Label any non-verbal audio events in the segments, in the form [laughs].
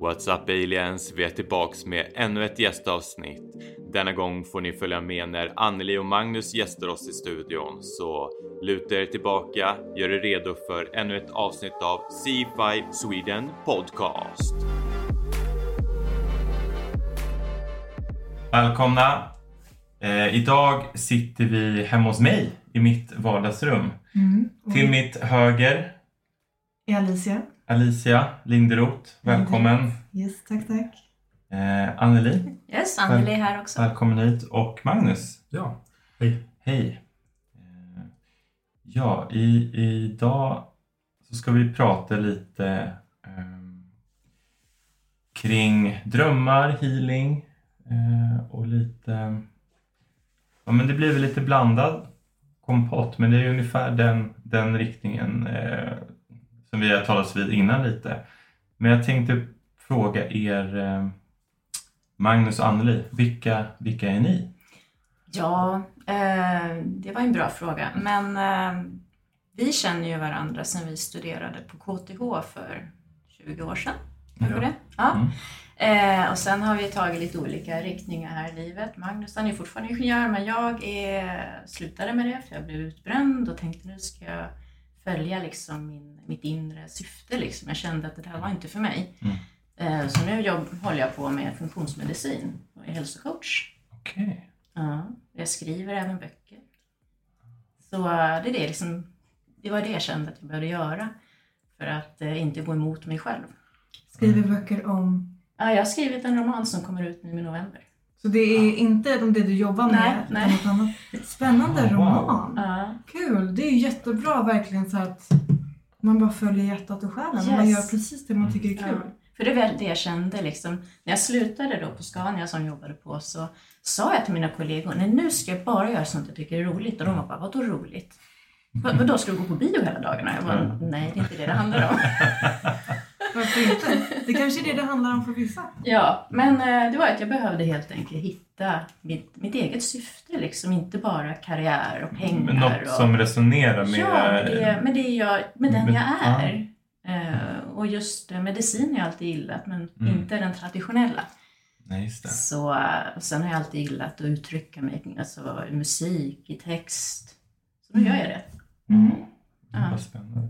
What's up aliens? Vi är tillbaks med ännu ett gästavsnitt. Denna gång får ni följa med när Anneli och Magnus gästar oss i studion. Så luta er tillbaka, gör er redo för ännu ett avsnitt av C5 Sweden Podcast. Välkomna! Eh, idag sitter vi hemma hos mig i mitt vardagsrum. Mm. Till mitt höger är Alicia. Alicia Linderoth, välkommen. Yes, tack, tack. Eh, Anneli, Yes, Anneli är här också. välkommen hit. Och Magnus, Ja, hej. hej. Eh, ja, i, idag så ska vi prata lite ehm, kring drömmar, healing eh, och lite... Ja, men det blir väl lite blandad kompott, men det är ungefär den, den riktningen eh, som vi har talat vid innan lite. Men jag tänkte fråga er, eh, Magnus och Anneli, vilka, vilka är ni? Ja, eh, det var en bra fråga. Men eh, vi känner ju varandra sedan vi studerade på KTH för 20 år sedan. Du det? Ja. Mm. Eh, och sen har vi tagit lite olika riktningar här i livet. Magnus han är fortfarande ingenjör men jag är, slutade med det för jag blev utbränd och tänkte nu ska jag följa liksom min, mitt inre syfte. Liksom. Jag kände att det här var inte för mig. Mm. Eh, så nu jobb, håller jag på med funktionsmedicin och är hälsocoach. Okej. Ja, jag skriver även böcker. Så eh, det, är det, liksom, det var det jag kände att jag behövde göra för att eh, inte gå emot mig själv. Skriver böcker om... Ja, jag har skrivit en roman som kommer ut nu i november. Så det är inte om det du jobbar med? Nej, utan nej. något annat. Spännande Oh, wow. roman. Ja, Kul. Det är ju jättebra verkligen så att man bara följer hjärtat och själen. och Man Yes. gör precis det man tycker är kul. ja. För det är väl det jag kände liksom. När jag slutade då på Scania som jag jobbade på så sa jag till mina kollegor, nej nu ska jag bara göra sånt jag tycker är roligt. Och de var bara, vadå roligt? Vad, vadå, ska du gå på bio hela dagarna? Jag bara, nej det är inte det det handlar om. [laughs] Varför inte? Det kanske är det det handlar om för vissa. Ja, men eh, det var att jag behövde helt enkelt hitta mitt, mitt eget syfte, liksom inte bara karriär och pengar. Men något och, som resonerar med... Ja, med, det, med, det jag, med den jag är. Eh, och just eh, medicin har jag alltid gillat, men Mm. inte den traditionella. Nej, just det. Så, och sen har jag alltid gillat att uttrycka mig alltså, i musik, i text. Så nu gör jag det. Mm. Ja. Vad spännande.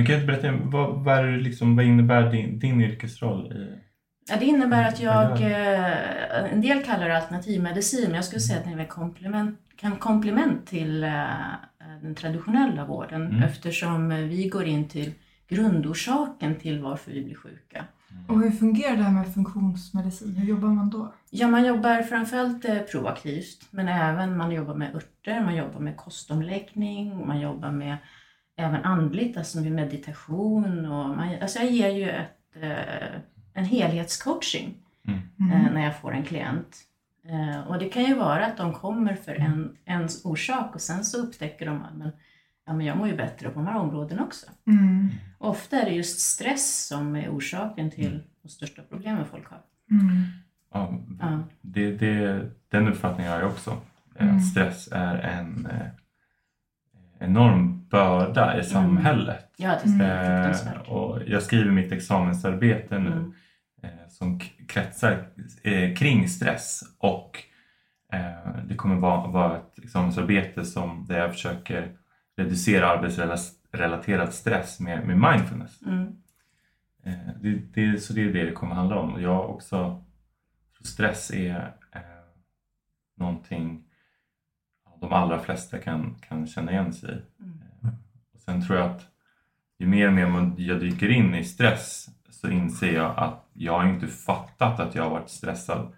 Men kan du inte berätta, vad, vad, är det liksom, vad innebär din, din yrkesroll? I, Ja, det innebär att jag, eh, en del kallar det alternativmedicin, men jag skulle säga att det är komplement, kan komplement till eh, den traditionella vården Mm. eftersom vi går in till grundorsaken till varför vi blir sjuka. Och hur fungerar det här med funktionsmedicin? Hur jobbar man då? Ja, man jobbar framförallt eh, proaktivt, men även man jobbar med örter, man jobbar med kostomläggning, man jobbar med även andligt, alltså med meditation. Och man, alltså jag ger ju ett, eh, en helhetscoaching Mm. eh, när jag får en klient. Eh, och det kan ju vara att de kommer för en, en orsak och sen så upptäcker de att men, ja, men jag mår ju bättre på de här områdena också. Mm. Ofta är det just stress som är orsaken till de största problemen folk har. Mm. ja, det, det, den uppfattningen har jag också. Mm. Stress är en eh, enorm börda i samhället. Ja, det är Eh, och jag skriver mitt examensarbete nu Mm. eh, som kretsar eh, kring stress och eh, det kommer vara, vara ett examensarbete som, där jag försöker reducera arbetsrelaterad stress med, med mindfulness. Mm. Eh, det, det, så det är det det kommer handla om. Och jag också, så stress är eh, någonting de allra flesta kan, kan känna igen sig i. Mm. Eh, och sen tror jag att ju mer och mer jag dyker in i stress så inser jag att jag har inte fattat att jag har varit stressad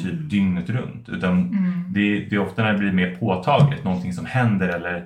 typ Mm. dygnet runt. Utan Mm. det, det är ofta när det blir mer påtagligt, någonting som händer eller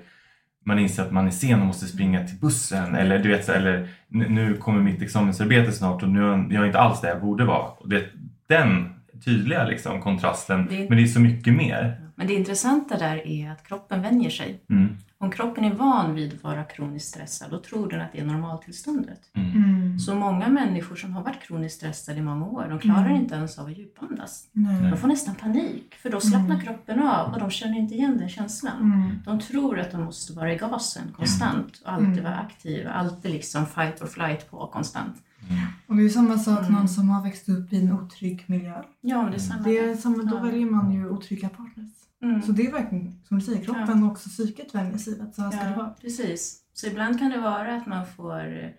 man inser att man är sen och måste springa till bussen eller du vet så, eller nu, kommer mitt examensarbete snart och nu är jag inte alls där jag borde vara. Och det, den tydliga liksom, kontrasten, Det- men det är så mycket mer. Men det intressanta där är att kroppen vänjer sig. Mm. Om kroppen är van vid att vara kroniskt stressad, då tror den att det är normaltillståndet. Mm. Mm. Så många människor som har varit kroniskt stressade i många år, de klarar Mm. inte ens av att djupandas. Nej. De får nästan panik, för då slappnar Mm. kroppen av och de känner inte igen den känslan. Mm. De tror att de måste vara i gasen konstant och alltid Mm. vara aktiva, alltid liksom fight or flight på konstant. Mm. Och det är samma sak Mm. någon som har växt upp i en otrygg miljö. Ja, det är samma. Det är samma, då Ja. väljer man ju otrygga partners. Mm. Så det är verkligen, som du säger, kroppen och också psyket vänjer sig vid att så här ska det Ja, vara. precis. Så ibland kan det vara att man får...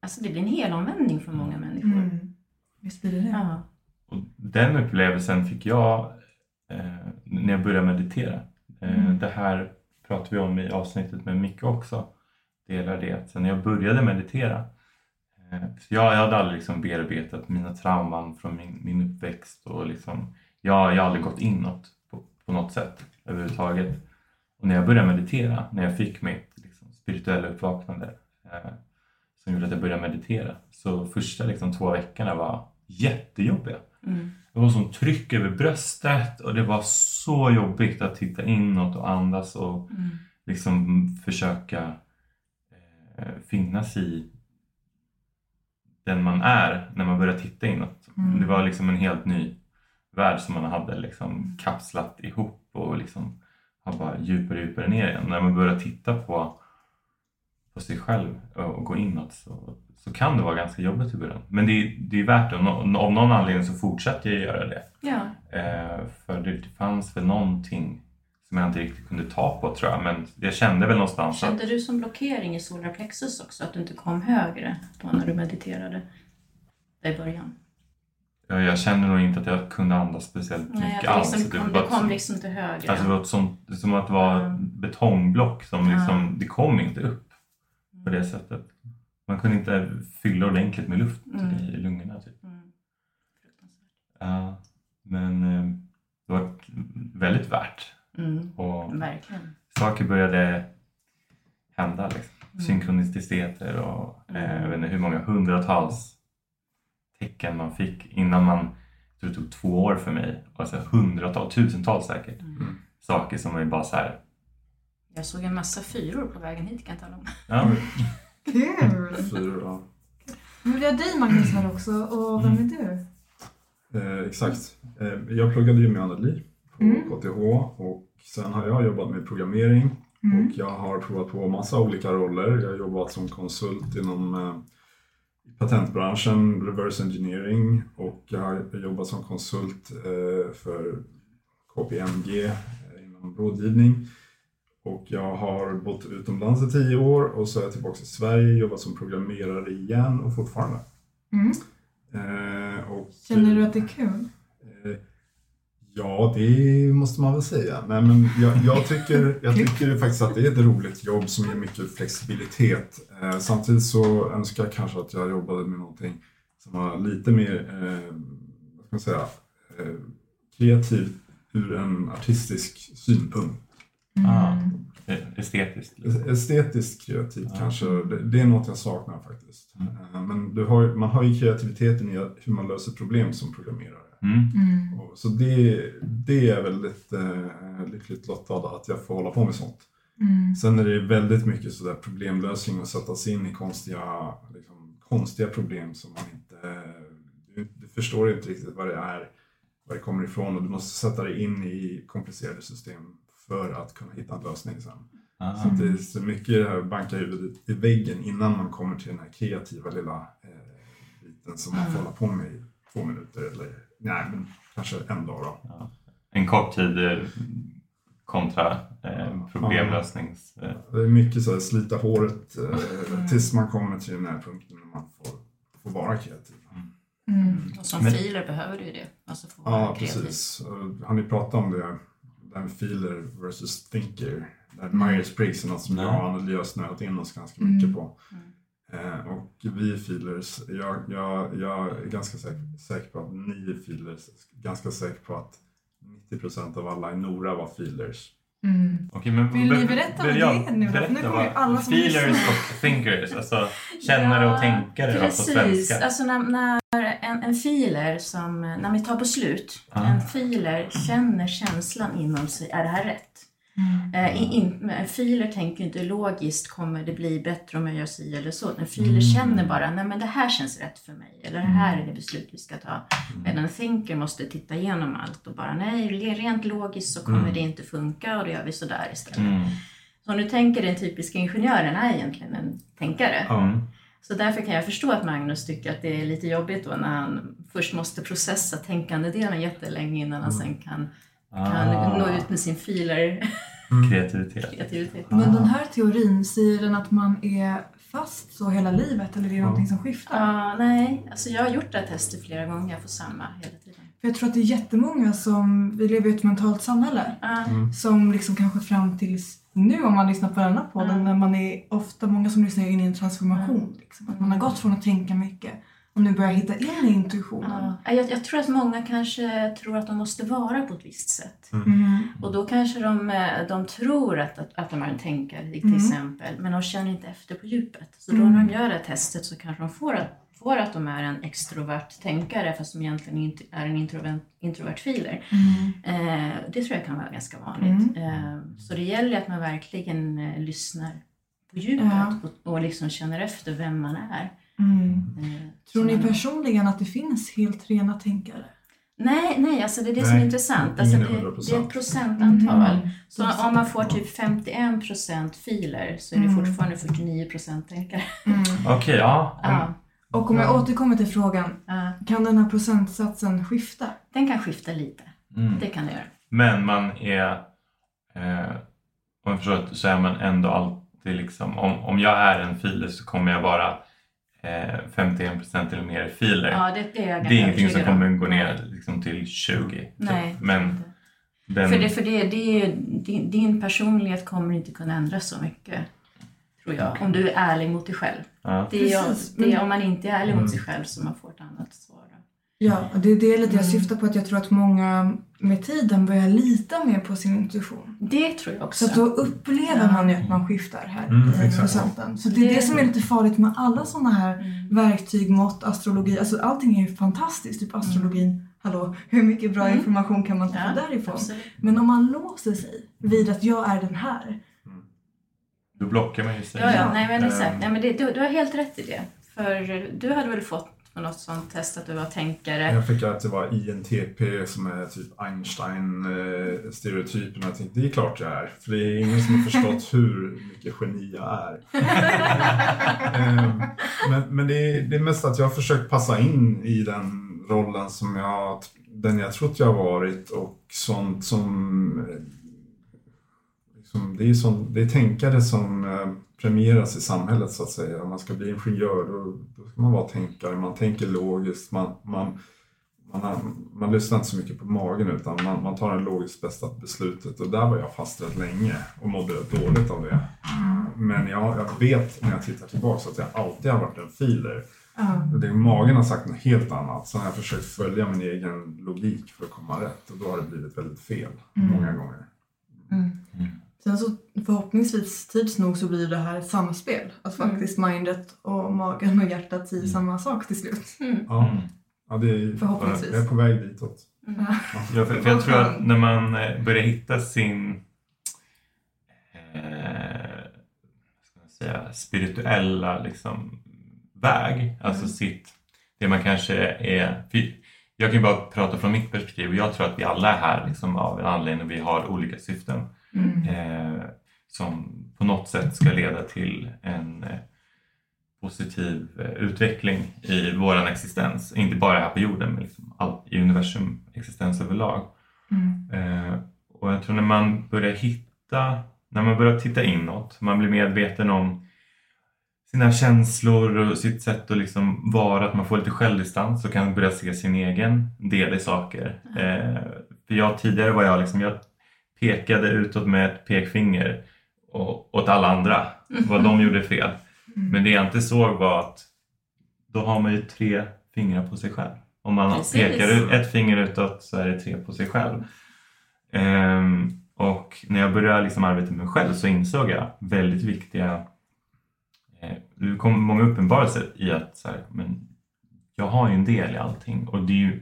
Alltså det blir en helomvändning för många människor. Mm. Visst blir det det. Ja. Och den upplevelsen fick jag eh, när jag började meditera. Eh, Mm. Det här pratar vi om i avsnittet med Micke också. Delar det. att Sen när jag började meditera. Eh, jag, jag hade aldrig liksom bearbetat mina trauman från min, min uppväxt. Och liksom, jag, jag har aldrig gått inåt på, något sätt överhuvudtaget. Och när jag började meditera, när jag fick mitt liksom, spirituella uppvaknande eh, som gjorde att jag började meditera. Så första liksom, två veckorna var jättejobbiga. Mm. Det var sånt tryck över bröstet och det var så jobbigt att titta inåt och andas och Mm. liksom försöka eh, finnas i den man är när man börjar titta inåt. Mm. Det var liksom en helt ny värld som man hade liksom kapslat ihop och liksom har bara djupare och djupare ner igen. När man börjar titta på, på sig själv och gå inåt så, så kan det vara ganska jobbigt i början. Men det, är- det är värt det. Av nå- av någon anledning så fortsätter jag göra det. Ja. Eh, för det, fanns väl någonting som jag inte riktigt kunde ta på tror jag. Men jag kände väl någonstans att Kände du som blockering i solarplexus också? Att du inte kom högre då när du mediterade? I början? Ja, jag kände nog inte att jag kunde andas speciellt Nej, mycket alls. det, liksom, Det kom, det kom som- liksom inte högre. Alltså det var är som att det var Ja. betongblock som liksom, det kom inte upp på det sättet. Man kunde inte fylla ordentligt med luft Mm. i lungorna. Typ. Mm. Ja, men eh, det var väldigt värt. Mm. Och Verkligen. saker började hända. Liksom. Mm. Synkroniciteter och eh, Mm. jag vet inte hur många hundratals tecken man fick innan man, jag det tog två år för mig, alltså hundratals, tusentals säkert, Mm. saker som är bara så här, Jag såg en massa fyror på vägen hit kan jag tala om. ja, Kul! [laughs] Fyra, ja. Men vi har dig Magnus här också och vem är du? Eh, exakt. Eh, jag pluggade ju med Anneli på Mm. KTH och sen har jag jobbat med programmering Mm. och jag har provat på massa olika roller. Jag har jobbat som konsult inom eh, patentbranschen, reverse engineering och jag har jobbat som konsult eh, för KPMG eh, inom rådgivning. Och jag har bott utomlands i tio år och så är jag tillbaka i Sverige, jobbat som programmerare igen och fortfarande. Mm. Eh, och, Känner du att det är kul? Ja, det måste man väl säga. Nej, men jag, jag, tycker, jag tycker faktiskt att det är ett roligt jobb som ger mycket flexibilitet. Eh, samtidigt så önskar jag kanske att jag jobbade med någonting som var lite mer eh, vad ska man säga, eh, kreativt ur en artistisk synpunkt. Ah. Mm. eh, estetiskt. Liksom. Estetiskt kreativt Ja. kanske, det, det är något jag saknar faktiskt. Mm. Eh, men du har, man har ju kreativiteten i hur man löser problem som programmerare. Mm. Mm. Så det, det är väldigt eh, lyckligt lottad att jag får hålla på med sånt. Mm. Sen är det väldigt mycket sådär problemlösning och sätta sig in i konstiga, liksom, konstiga problem som man inte... Du, du förstår inte riktigt vad det är, var det kommer ifrån och du måste sätta dig in i komplicerade system för att kunna hitta en lösning sen. Ah. Så det är så mycket det här banka huvudet i väggen innan man kommer till den här kreativa lilla eh, biten som man får Mm. hålla på med i två minuter eller nej, men kanske en dag då. En kort tid eh, kontra eh, problemlösnings... Eh, Det är mycket så här, slita håret eh, tills man kommer till den här punkten när man får, får vara kreativ. Mm. Och som Men- filer behöver du ju det. Alltså få vara Ja, kreativ. precis. Har ni pratat om det? Det här med feeler versus thinker. Där Mm. Myers-Briggs är något som Nej. jag och Anneli har snöat in oss ganska Mm. mycket på. Mm. Eh, och vi feelers, jag, jag, jag är ganska säker, säker på att ni är feelers. Ganska säker på att 90% av alla i Nora var feelers. Mm. Okej, men Vill ni berätta vad det är nu då? Berätta Nu kommer ju alla som feelers och thinkers, alltså [laughs] kännare Ja, och tänkare då, på Precis, svenska. alltså när, när en, en filer som, när vi tar på slut, Ah. en filer känner känslan inom sig, är det här rätt? Mm. Eh, in, in, men en filer tänker inte logiskt, kommer det bli bättre om jag gör si eller så? En filer Mm. känner bara, nej men det här känns rätt för mig, eller det här är det beslut vi ska ta. Mm. Medan thinker måste titta igenom allt och bara, nej, rent logiskt så kommer Mm. det inte funka och då gör vi sådär istället. Mm. Så du tänker den typiska ingenjören är egentligen en tänkare. Mm. Så därför kan jag förstå att Magnus tycker att det är lite jobbigt då när han först måste processa tänkandedelen jättelänge innan han sen kan, kan Ah, nå ut med sin filer kreativitet. kreativitet. Men den här teorin, säger den att man är fast så hela livet eller är det någonting som skiftar? Ja, nej, alltså jag har gjort det här testet flera gånger, jag får samma hela tiden. För jag tror att det är jättemånga som, vi lever i ett mentalt samhälle, Ja, som liksom kanske fram tills nu om man lyssnar på denna podden, Mm. när man är ofta många som lyssnar in i en transformation. Liksom. Att man har gått från att tänka mycket och nu börjar hitta in i intuitionen. ja. Jag, jag tror att många kanske tror att de måste vara på ett visst sätt. Mm. Och då kanske de, eh, de tror att, att, att de är en tänkare till Mm. exempel, men de känner inte efter på djupet. Så då Mm. när de gör det testet så kanske de får att, får att de är en extrovert tänkare fast de egentligen inte är en introvert, introvert filer. Mm. Eh, det tror jag kan vara ganska vanligt. Mm. Eh, så det gäller att man verkligen eh, lyssnar på djupet Ja. och, och liksom känner efter vem man är. Mm. Eh, Tror ni personligen att det finns helt rena tänkare? Nej, nej, alltså det är det som Nej, är intressant. Alltså det, är det 100%. är ett procentantal. Mm. Så om man får typ 51% filer så är det Mm. fortfarande 49% tänkare. Mm. Okej, ja. Ja, Och om jag Ja. återkommer till frågan, kan den här procentsatsen skifta? Den kan skifta lite. Mm. Det kan det göra. Men man är, eh, om jag förstår rätt, så är man ändå alltid liksom, om, om jag är en filer så kommer jag vara eh, 51% eller mer filer. Ja, det, det är det är ingenting som kommer gå ner liksom, till 20. typ. Nej. Men den, För, det, för det, det är, din, din personlighet kommer inte kunna ändras så mycket. Tror jag. Om du är ärlig mot dig själv. ja. Det är, Precis, det är om man inte är ärlig Mm. mot sig själv som man får ett annat svar. Ja, och det är det lite jag Mm. syftar på att jag tror att många med tiden börjar lita mer på sin intuition. Det tror jag också. Så att då upplever Ja. man ju att man skiftar här Mm, i exakt. procenten. Så det är Det- det som är lite farligt med alla sådana här Mm. verktyg, mått, astrologi. Alltså allting är ju fantastiskt, typ astrologin. Hallå, hur mycket bra Mm. information kan man ta Ja, därifrån? Absolut. Men om man låser sig vid att jag är den här. Då blockar man ju sig. Ja, ja, nej men exakt. Ehm. Nej, men det, du, du har helt rätt i det. För du hade väl fått på något sånt test att du var tänkare. Jag fick att det var INTP som är typ Einstein-stereotypen. Jag tänkte det är klart jag är. För det är ingen som har förstått [laughs] hur mycket geni jag är. [laughs] Ehm, men men det, är, det är mest att jag har försökt passa in i den rollen som jag, den jag trott jag har varit och sånt som... Liksom, det, är sånt, det är tänkare som eh, premieras i samhället så att säga. Om man ska bli ingenjör då, då ska man vara tänkare. Man tänker logiskt. Man, man, man, har, man lyssnar inte så mycket på magen utan man, man tar det logiskt bästa beslutet. Och där var jag fast rätt länge och mådde dåligt av det. Men jag, jag vet när jag tittar tillbaka att jag alltid har varit en filer. Ja. Det, magen har sagt något helt annat. Så har jag försökt följa min egen logik för att komma rätt. Och då har det blivit väldigt fel Mm. många gånger. Mm. Mm. Sen så förhoppningsvis tids nog så blir det här ett samspel. Att Mm. faktiskt mindet och magen och hjärtat säger Mm. samma sak till slut. Mm. Ja, Mm. ja det är, Förhoppningsvis. jag är på väg ditåt. Mm. Ja, för, för jag tror att när man eh, börjar hitta sin eh, vad ska man säga, spirituella liksom, väg, alltså Mm. sitt, det man kanske är... Jag kan ju bara prata från mitt perspektiv och jag tror att vi alla är här liksom, av en anledning och vi har olika syften Mm. eh, som på något sätt ska leda till en eh, positiv eh, utveckling i vår existens. Inte bara här på jorden, men liksom all, i universum existens överlag. Mm. Eh, och jag tror när man börjar hitta, när man börjar titta inåt, man blir medveten om sina känslor och sitt sätt att liksom vara, att man får lite självdistans och kan börja se sin egen del i saker. Eh, för jag tidigare var jag liksom, jag pekade utåt med ett pekfinger och, åt alla andra, vad de gjorde fel. Mm. Men det jag inte såg var att då har man ju tre fingrar på sig själv. Om man Precis. pekar ut ett finger utåt så är det tre på sig själv. Ehm, och när jag började liksom arbeta med mig själv så insåg jag väldigt viktiga eh, det kom många uppenbarelser i att så här, men jag har ju en del i allting och det är ju,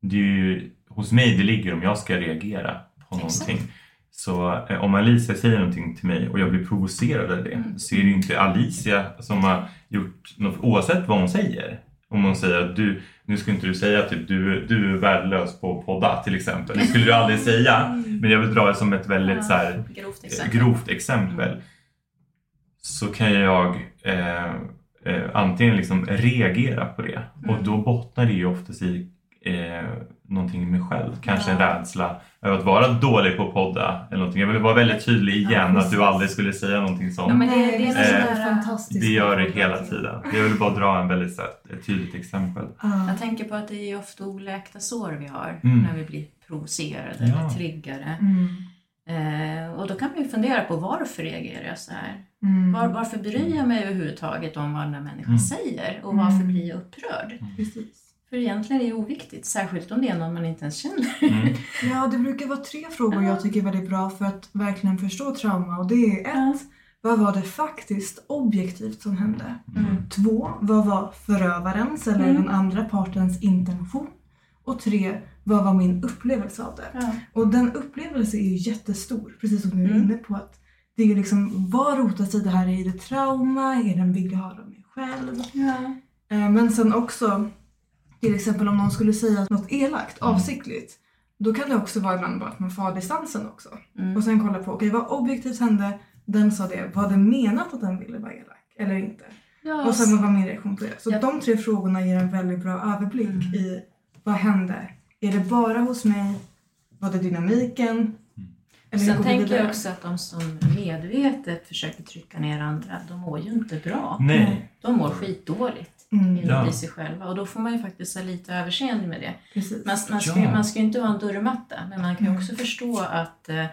det är ju hos mig det ligger om jag ska reagera på Exakt. någonting. Så eh, om Alicia säger någonting till mig och jag blir provocerad av det Mm. så är det ju inte Alicia som har gjort något oavsett vad hon säger. Om hon säger att du, nu ska inte du säga typ du, du är värdelös på att podda till exempel. Det skulle du aldrig säga. Men jag vill dra det som ett väldigt så här, Grovt eh, exempel. grovt exempel. Så kan jag eh, eh, antingen liksom reagera på det och Mm. då bottnar det ju oftast i eh, någonting i mig själv. Kanske en rädsla över att vara dålig på att podda eller någonting. Jag vill vara väldigt tydlig igen Ja, att du aldrig skulle säga någonting sånt. Ja, men det, det är Eh, fantastiskt. det gör det hela tiden. Jag vill bara dra en väldigt här, ett tydligt exempel. Ja. Jag tänker på att det är ofta oläkta sår vi har Mm. när vi blir provocerade Ja. eller triggade. Mm. Eh, och då kan man ju fundera på varför reagerar jag så här? Mm. Var, varför bryr jag mig överhuvudtaget om vad andra människor Mm. säger? Och varför Mm. blir jag upprörd? Precis. För egentligen är det oviktigt, särskilt om det är någon man inte ens känner. Mm. [laughs] Ja, det brukar vara tre frågor jag tycker är väldigt bra för att verkligen förstå trauma. Och det är ett, Ja. vad var det faktiskt objektivt som hände? Mm. Två, vad var förövarens eller Mm. den andra partens intention? Och tre, vad var min upplevelse av det? Ja. Och den upplevelse är ju jättestor, precis som du är Mm. inne på. att Det är liksom, vad rotar sig det här i? Är det trauma? Är det en vill jag ha av mig själv? Ja. Eh, Men sen också, till exempel om någon skulle säga något elakt, Mm. avsiktligt. Då kan det också vara ibland bara att man får ha distansen också. Mm. Och sen kolla på, okej vad objektivt hände? Den sa det. Var det menat att den ville vara elak? Eller inte? Ja, Och sen vad var min reaktion på det? Så Ja. de tre frågorna ger en väldigt bra överblick Mm. i vad hände? Är det bara hos mig? Var det dynamiken? Hur Sen tänker jag också att de som medvetet försöker trycka ner andra, de mår ju inte bra. Nej. De mår skitdåligt Mm, inuti Ja. sig själva och då får man ju faktiskt ha lite överseende med det. precis. Man, man, ska, Ja. man ska ju inte vara en dörrmatta, men man kan ju Mm. också förstå att, eh,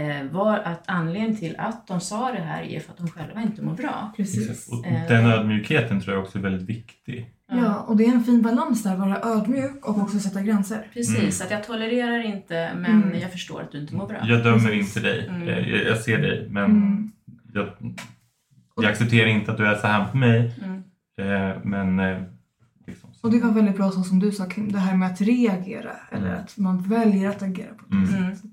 eh, var, att anledningen till att de sa det här är för att de själva inte mår bra. precis. Exakt. Och Eh. den ödmjukheten tror jag också är väldigt viktig. Ja, och det är en fin balans där, vara ödmjuk och också sätta gränser. Precis, att jag tolererar inte men Mm. jag förstår att du inte mår bra. Jag dömer Precis. inte dig. Mm. Jag, jag ser dig men Mm. jag, jag accepterar inte att du är så här på mig. Mm. Eh, men eh, liksom så. Och det var väldigt bra så som du sa Kim, det här med att reagera eller Mm. att man väljer att agera på ett Mm. Mm. sätt.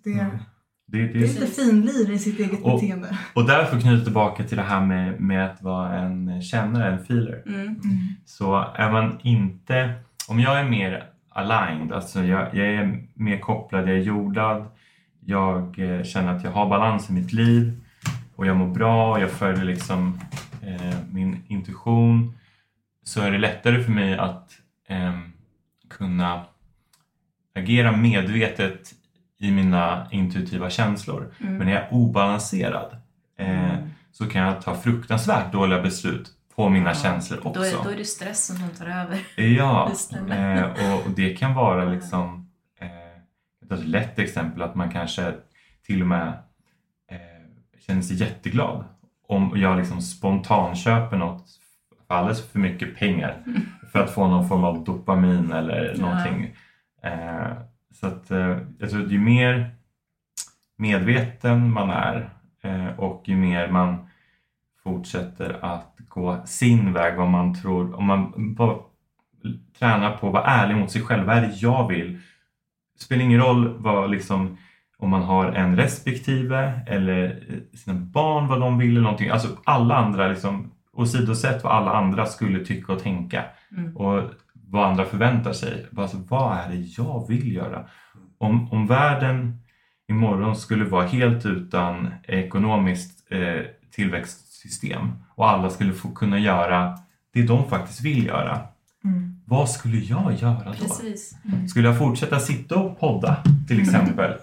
Det, det, det är lite finlir i sitt eget Och- beteende. och därför knyter tillbaka till det här med, med att vara en kännare, en feeler. Mm. Mm. Så är man inte, om jag är mer aligned, alltså jag, jag är mer kopplad, jag är jordad, jag eh, känner att jag har balans i mitt liv och jag mår bra och jag följer liksom eh, min intuition så är det lättare för mig att ehm, kunna agera medvetet i mina intuitiva känslor. Mm. Men när jag är obalanserad eh, Mm. så kan jag ta fruktansvärt dåliga beslut på mina Ja, känslor Då också. är, då är det stressen som tar över. Ja, [laughs] eh, och, och det kan vara liksom eh, ett lätt exempel att man kanske till och med eh, känner sig jätteglad om jag liksom spontanköper något för alldeles för mycket pengar för att få någon form av dopamin eller Ja. någonting. Eh, så att eh, jag tror att ju mer medveten man är eh, och ju mer man fortsätter att gå sin väg, vad man tror, om man bara tränar på att vara ärlig mot sig själv. Vad är det jag vill? Det spelar ingen roll vad liksom, om man har en respektive eller eh, sina barn vad de vill eller någonting. Alltså alla andra liksom åsidosätt vad alla andra skulle tycka och tänka Mm. och vad andra förväntar sig. Bara så, vad är det jag vill göra? Om, om världen imorgon skulle vara helt utan ekonomiskt eh, tillväxtsystem och alla skulle få kunna göra det de faktiskt vill göra. Mm. Vad skulle jag göra då? Precis. Skulle jag fortsätta sitta och podda till exempel?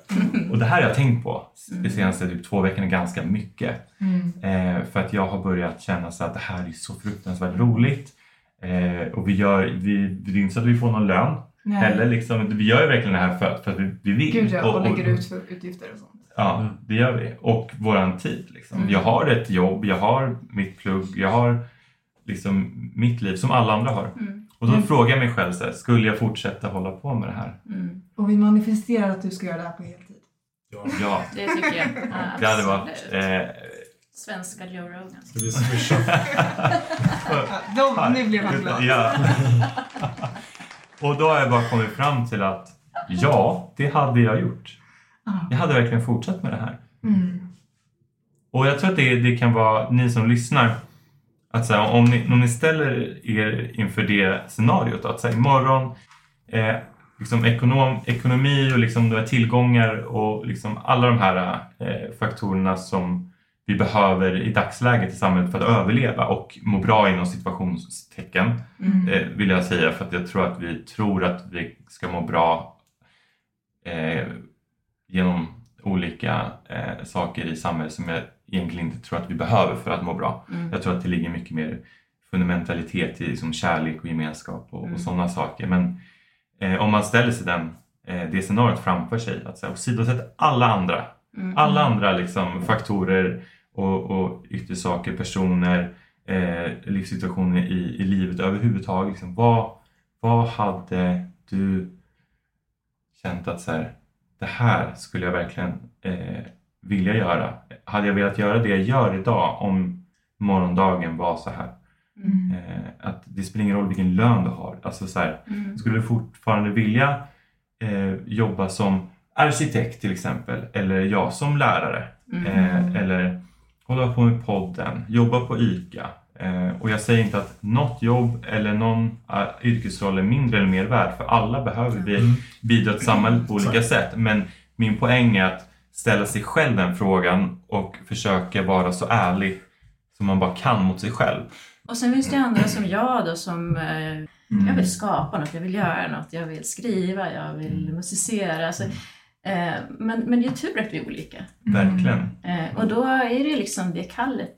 Och det här har jag tänkt på de senaste typ, två veckorna ganska mycket. Mm. Eh, för att jag har börjat känna så att det här är så fruktansvärt roligt. Eh, och vi gör, vi, det är inte så att vi får någon lön Nej. heller. Liksom. Vi gör ju verkligen det här för, för att vi, vi vill. Gud ja, och, och, lägger ut för utgifter och sånt. Ja, det gör vi. Och våran tid. Liksom. Mm. Jag har ett jobb, jag har mitt plugg, jag har liksom mitt liv som alla andra har. Mm. Och då Mm. frågar jag mig själv, så här, skulle jag fortsätta hålla på med det här? Mm. Och vi manifesterar att du ska göra det här på heltid. Ja. Ja, Det tycker jag. Ja, det hade varit... absolut. Eh, Svenska Joe Rogan. Ska vi swisha? De, nu blev han glad. Ja. Och då har jag bara kommit fram till att ja, det hade jag gjort. Jag hade verkligen fortsatt med det här. Mm. Och jag tror att det, det kan vara ni som lyssnar, att så här, om, ni, om ni ställer er inför det scenariot, att så här, imorgon, eh, liksom ekonom, ekonomi och liksom tillgångar och liksom alla de här eh, faktorerna som vi behöver i dagsläget i samhället för att överleva och må bra inom situationstecken Mm. eh, vill jag säga för att jag tror att vi tror att vi ska må bra eh, genom olika eh, saker i samhället som jag egentligen inte tror att vi behöver för att må bra. Mm. Jag tror att det ligger mycket mer fundamentalitet i liksom kärlek och gemenskap och, Mm. och sådana saker. Men eh, om man ställer sig den, eh, det scenariot framför sig, att åsidosätta alla andra, Mm. alla andra liksom, faktorer och, och yttre saker, personer, eh, livssituationer i, i livet överhuvudtaget. Liksom, vad, vad hade du känt att så här, det här skulle jag verkligen eh, vilja göra? Hade jag velat göra det jag gör idag om morgondagen var så här? Mm. Eh, att det spelar ingen roll vilken lön du har. Alltså så här, Mm. skulle du fortfarande vilja eh, jobba som arkitekt till exempel, eller jag som lärare, Mm. eh, eller hålla på med podden, jobba på ICA. Eh, och jag säger inte att något jobb eller någon eh, yrkesroll är mindre eller mer värd, för alla behöver vi Mm. bidra till samhället på olika sätt. Men min poäng är att ställa sig själv den frågan och försöka vara så ärlig som man bara kan mot sig själv. Och sen finns det andra som jag då som eh, Mm. jag vill skapa något, jag vill göra något, jag vill skriva, jag vill Mm. musicera. Alltså, eh, men, men det är tur att vi är olika. Verkligen. Eh, och då är det liksom det kallet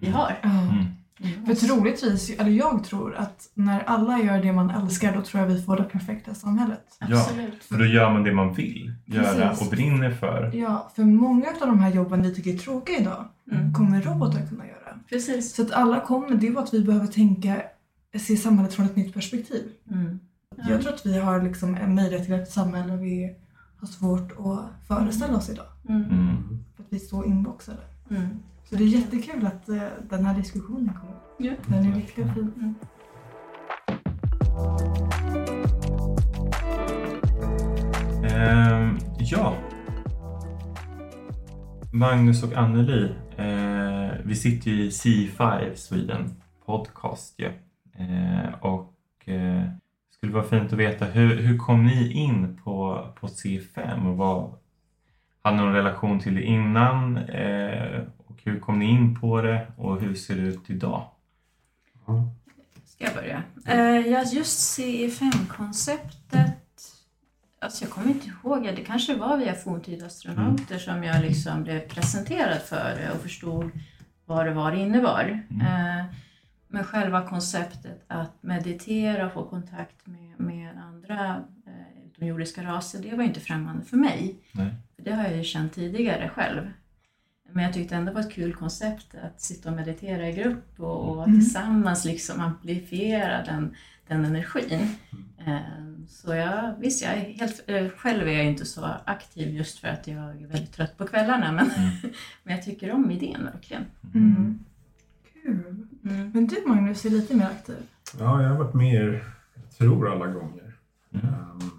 vi har. Ja. Mm. För troligtvis, eller jag tror att när alla gör det man älskar då tror jag vi får det perfekta samhället. Ja. Absolut. För då gör man det man vill göra Precis. och brinner för. Ja, för många av de här jobben vi tycker är tråkiga idag Mm. kommer robotar kunna göra. Precis. Så att alla kommer, det är bara att vi behöver tänka, se samhället från ett nytt perspektiv. Mm. Ja. Jag tror att vi har liksom en möjlighet till ett samhälle vi har svårt att föreställa oss idag. Mm. Mm. För att vi är så inboxade. Mm. Så det är jättekul att eh, den här diskussionen kommer. Ja. Den är viktig och fin. Mm. Ehm, ja. Magnus och Anneli, eh, vi sitter ju i C5 Sweden podcast ju. Eh, och eh, skulle vara fint att veta hur, hur kom ni in på, på C5 och vad hade ni någon relation till det innan eh, och hur kom ni in på det och hur ser det ut idag? Ska jag börja? Eh, ja, just CE5-konceptet. Alltså jag kommer inte ihåg, det kanske var via forntida astronauter som jag liksom blev presenterad för det och förstod vad det var det innebar. Mm. Eh, men själva konceptet att meditera och få kontakt med, med andra eh, utomjordiska raser, det var ju inte främmande för mig. Nej. För det har jag ju känt tidigare själv. Men jag tyckte ändå det var ett kul koncept att sitta och meditera i grupp och, och Mm. tillsammans liksom amplifiera den, den energin. Eh, Så jag, visst, jag är helt, eh, själv är jag inte så aktiv just för att jag är väldigt trött på kvällarna men, Mm. [laughs] men jag tycker om idén verkligen. Mm. Mm. Men du Magnus är lite mer aktiv. Ja, jag har varit med er, jag tror alla gånger. Mm. Ehm,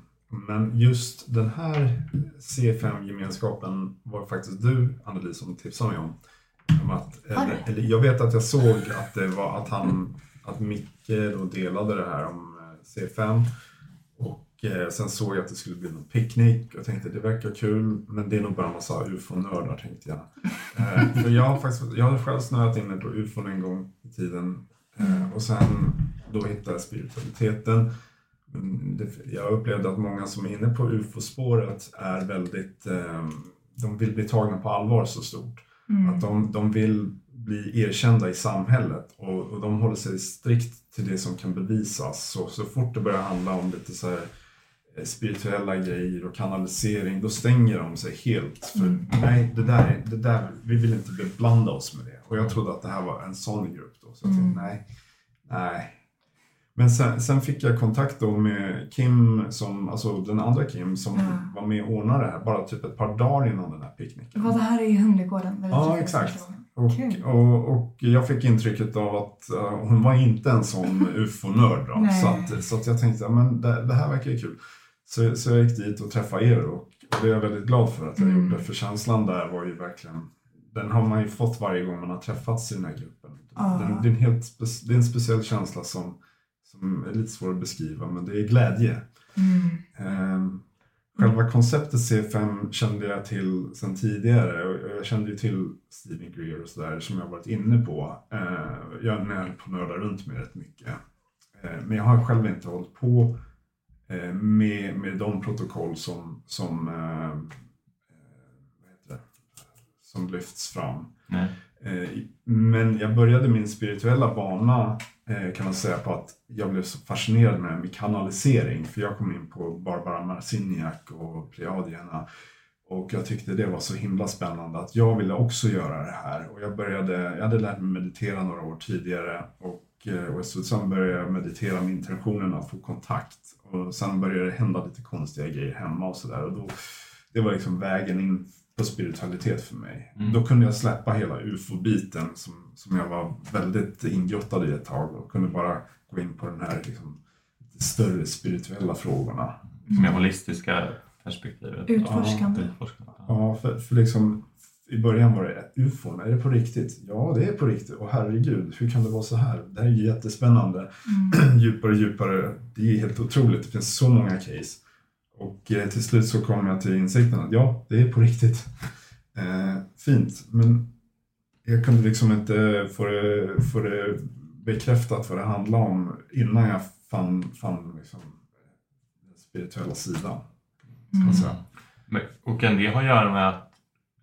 Men just den här C5-gemenskapen var faktiskt du, Anneli, som tipsade mig om. om att, eller, det? eller, jag vet att jag såg att det var att han, att Micke då delade det här om eh, C5. Eh, sen såg jag att det skulle bli någon picknick och tänkte det verkar kul men det är nog bara en massa ufo-nördar tänkte jag. Eh, för jag har faktiskt, jag har själv snöat in mig på ufon en gång i tiden eh, och sen då hittade jag spiritualiteten. Det, jag upplevde att många som är inne på ufo-spåret är väldigt, eh, de vill bli tagna på allvar så stort. Mm. Att de, de vill bli erkända i samhället och, och de håller sig strikt till det som kan bevisas. Så, så fort det börjar handla om lite så här spirituella grejer och kanalisering, då stänger de sig helt. För Mm. nej, det där, är- det där, vi vill inte beblanda oss med det. Och jag trodde att det här var en sån grupp då. Så jag tänkte, Mm. nej, nej. Men sen, sen fick jag kontakt då med Kim, som, alltså den andra Kim, som Ja. var med och ordnade det här bara typ ett par dagar innan den här picknicken. Vad det här är i Humlegården. Ja, träffades exakt. Och, och, och jag fick intrycket av att eh, hon var inte en sån [laughs] ufo-nörd. Så, att, så att jag tänkte, ja, men det, det här verkar ju kul. Så, så jag gick dit och träffade er och, och det är jag väldigt glad för att jag Mm. gjorde. För känslan där var ju verkligen, den har man ju fått varje gång man har träffats i den här gruppen. Ja. Den, det, är en helt det är en speciell känsla som, som är lite svår att beskriva, men det är glädje. Mm. Ehm, Själva konceptet C5 kände jag till sedan tidigare och jag kände ju till Stephen Greer och sådär som jag varit inne på. Eh, jag är på nördar runt med rätt mycket. Eh, men jag har själv inte hållit på med, med de protokoll som, som, eh, eh, det? som lyfts fram. Nej. Eh, Men jag började min spirituella bana eh, kan man säga på att jag blev så fascinerad med, med kanalisering. För jag kom in på Barbara Marciniak och Pleiadierna. Och jag tyckte det var så himla spännande att jag ville också göra det här. Och jag, började, jag hade lärt mig meditera några år tidigare. Och, eh, och så sen började jag meditera med intentionen att få kontakt. Och sen började det hända lite konstiga grejer hemma och sådär. Och då, det var liksom vägen in på spiritualitet för mig. Mm. Då kunde jag släppa hela ufo-biten som, som jag var väldigt ingrottad i ett tag och kunde bara gå in på den här liksom, större spirituella frågorna. Mer holistiska perspektivet. Utforskande. Ja, utforskande. Ja, för, för liksom i början var det ufon, är det på riktigt? Ja, det är på riktigt. Och herregud, hur kan det vara så här? Det här är ju jättespännande. Mm. [clears throat] djupare och djupare. Det är helt otroligt. Det finns så många case. Och eh, till slut så kom jag till insikten att ja, det är på riktigt. [laughs] Eh, fint, men jag kunde liksom inte få det, få det bekräftat vad det handlade om innan jag fann, fann liksom den spirituella sidan. Säga. Men, och kan det ha att göra med att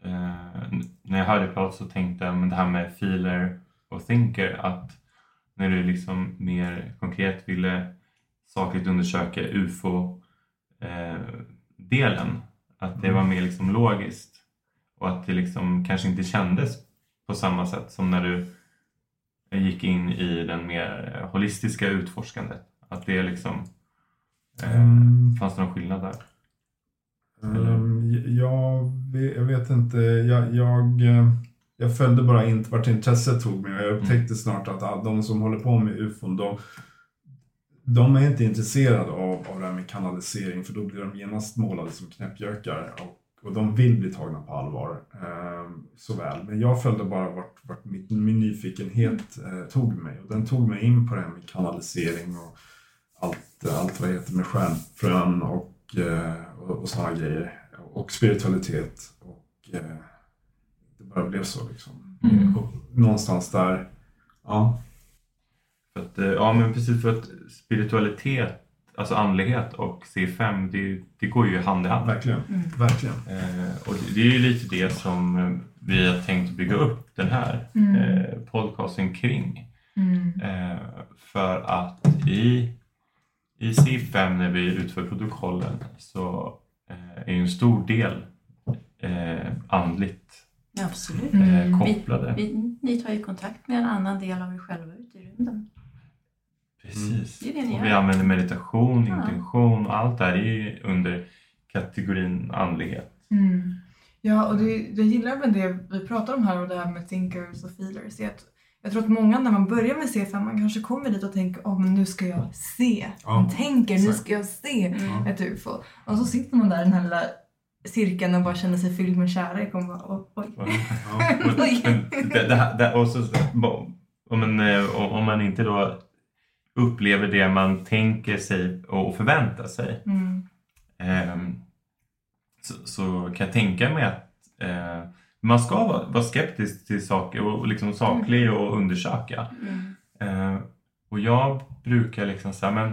eh, när jag hörde prata så tänkte jag men det här med feeler och thinker att när du liksom mer konkret ville sakligt undersöka ufo eh, att det var mer liksom logiskt och att det liksom kanske inte kändes på samma sätt som när du gick in i den mer holistiska utforskandet att det liksom eh, Mm. fanns det någon skillnad där? Um, jag, vet, jag vet inte. Jag, jag, eh, jag följde bara inte vart intresset tog mig jag upptäckte snart att ah, de som håller på med ufon, de, de är inte intresserade av, av det här med kanalisering för då blir de genast målade som knäppjökar och, och de vill bli tagna på allvar. Um, så väl. Men jag följde bara vart, vart mitt, min nyfikenhet eh, tog mig och den tog mig in på det här med kanalisering och allt, allt vad det heter med stjärnfrön och, eh, och, och sådana grejer. Och spiritualitet. Och eh, det bara blev så liksom. Mm. Och någonstans där, ja. För att, eh, ja men precis för att spiritualitet, alltså andlighet och C5 det, det går ju hand i hand. Verkligen. Mm. Verkligen. Eh, och det, det är ju lite det som eh, vi har tänkt bygga upp den här Mm. eh, podcasten kring. Mm. Eh, för att i, i C5 när vi utför protokollen så är ju en stor del eh, andligt absolut. eh, Mm. kopplade. Vi, ni tar ju kontakt med en annan del av er själva ute i rymden. Precis. Det är det ni och vi använder meditation, Ja. intention och allt det här är ju under kategorin andlighet. Mm. Ja, och det, jag gillar med det vi pratar om här och det här med thinkers och feelers. är att jag tror att många när man börjar med C5 man kanske kommer dit och tänker åh men nu ska jag se. Ja, man tänker nu exakt. ska jag se Mm. ett UFO. Och så sitter man där i den här lilla cirkeln och bara känner sig fylld med kärlek och bara oj. oj. Ja. [laughs] Oj. Men det, det, här- det, och så, om, man, eh, om man inte då upplever det man tänker sig och förväntar sig Mm. ehm, så, så kan jag tänka mig att eh, man ska vara, vara skeptisk till saker och liksom saklig och undersöka. Mm. Eh, och jag brukar liksom säga, men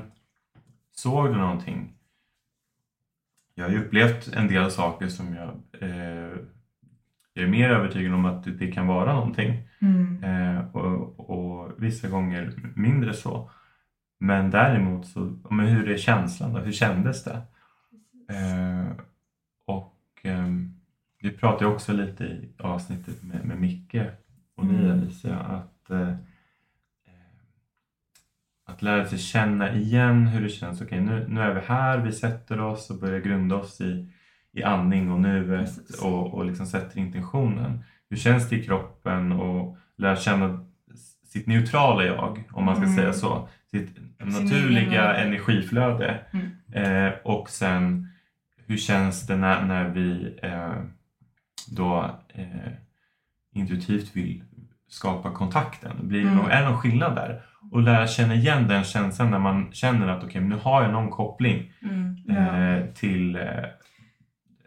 såg du någonting? Jag har ju upplevt en del saker som jag, eh, jag är mer övertygad om att det, det kan vara någonting. Mm. Eh, och, och vissa gånger mindre så. Men däremot så, men hur är känslan då? Hur kändes det? Eh, och ehm, vi pratade också lite i avsnittet med, med Micke och ni Mm. Alicia att eh, eh, att lära sig känna igen hur det känns. Okej, nu, nu är vi här, vi sätter oss och börjar grunda oss i, i andning och nuet och, och liksom sätter intentionen. Hur känns det i kroppen och lära känna sitt neutrala jag, om man ska Mm. säga så. Sitt naturliga energiflöde. Mm. Eh, och sen hur känns det när, när vi eh, då eh, intuitivt vill skapa kontakten? Blir det Mm. någon, är det någon skillnad där? Och lära känna igen den känslan när man känner att okej, men nu har jag någon koppling. Mm. eh, till eh,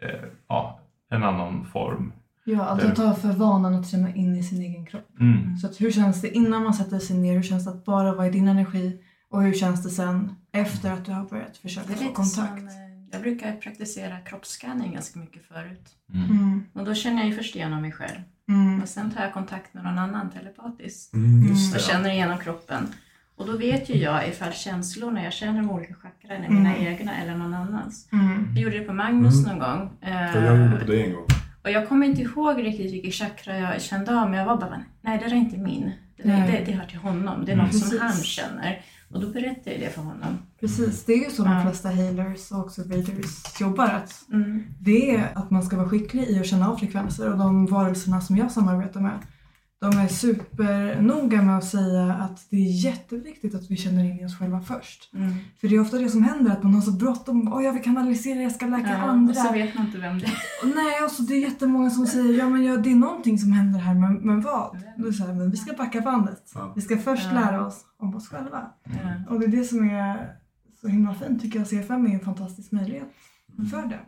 eh, ja, en annan form. Ja, alltså att ta för vanan att känna in i sin egen kropp. Mm. Så att hur känns det innan man sätter sig ner? Hur känns det att bara vara i din energi? Och hur känns det sen efter att du har börjat försöka få kontakt? som, eh, jag brukar praktisera kroppsscanning ganska mycket förut. Mm. Mm, Och då känner jag ju först igenom mig själv. mm, Men sen tar jag kontakt med någon annan telepatiskt. Mm, just Och känner igenom kroppen. Och då vet ju jag ifall känslorna jag känner de olika chakran är mina Mm. egna eller någon annans. mm, Jag gjorde det på Magnus Mm. någon gång. eh, jag gjorde på det en gång. Och jag kommer inte ihåg riktigt vilket chakra jag kände av, men jag var bara, nej det där är inte min. Det, där, det, det hör till honom, det är Mm. något som Precis. han känner. Och då berättade jag det för honom. Precis, det är ju så de flesta healers och också readers jobbar. Att Mm. det är att man ska vara skicklig i att känna av frekvenser och de varelserna som jag samarbetar med de är supernoga med att säga att det är jätteviktigt att vi känner in i oss själva först. Mm. För det är ofta det som händer, att man har så bråttom. Åh, jag vill kanalisera, jag ska läka Ja, andra. och så vet man inte vem det är. Och nej, och så det är jättemånga som säger ja men ja, det är någonting som händer här, men, men vad? Då är det så här, men vi ska backa bandet. Ja. Vi ska först Ja. lära oss om oss själva. Ja. Och det är det som är så himla fint tycker jag. CFM är en fantastisk möjlighet för det.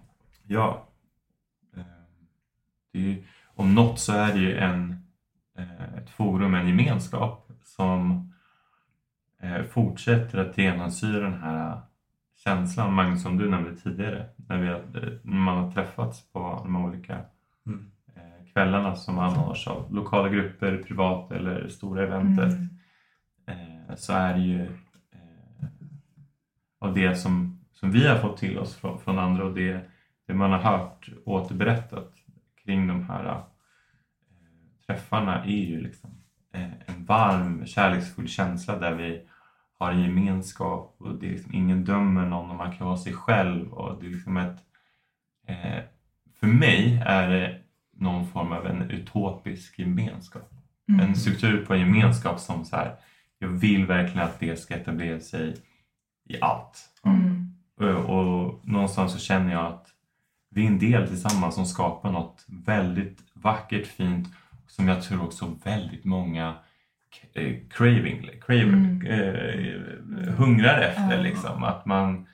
Ja. Eh, Det är om något så är det ju en, ett forum, en gemenskap som eh, fortsätter att genomsyra den här känslan, Magnus, som du nämnde tidigare, när, vi, har- när man har träffats på de olika Mm. eh, kvällarna som anordnas av lokala grupper, privat eller stora eventet. Mm. eh, så är det ju eh, av det som, som vi har fått till oss från, från andra och det, det man har hört återberättat kring de här eh, träffarna är ju liksom eh, en varm kärleksfull känsla där vi har en gemenskap och det är liksom, ingen dömer någon och man kan vara sig själv och det är liksom ett eh, för mig är det någon form av en utopisk gemenskap Mm. en struktur på en gemenskap som så här, jag vill verkligen att det ska etablera sig i allt. Mm. Och, och någonstans så känner jag att vi är en del tillsammans som skapar något väldigt vackert, fint som jag tror också väldigt många eh, craving, craver, Mm. eh, hungrar efter. Ja. Liksom. Att man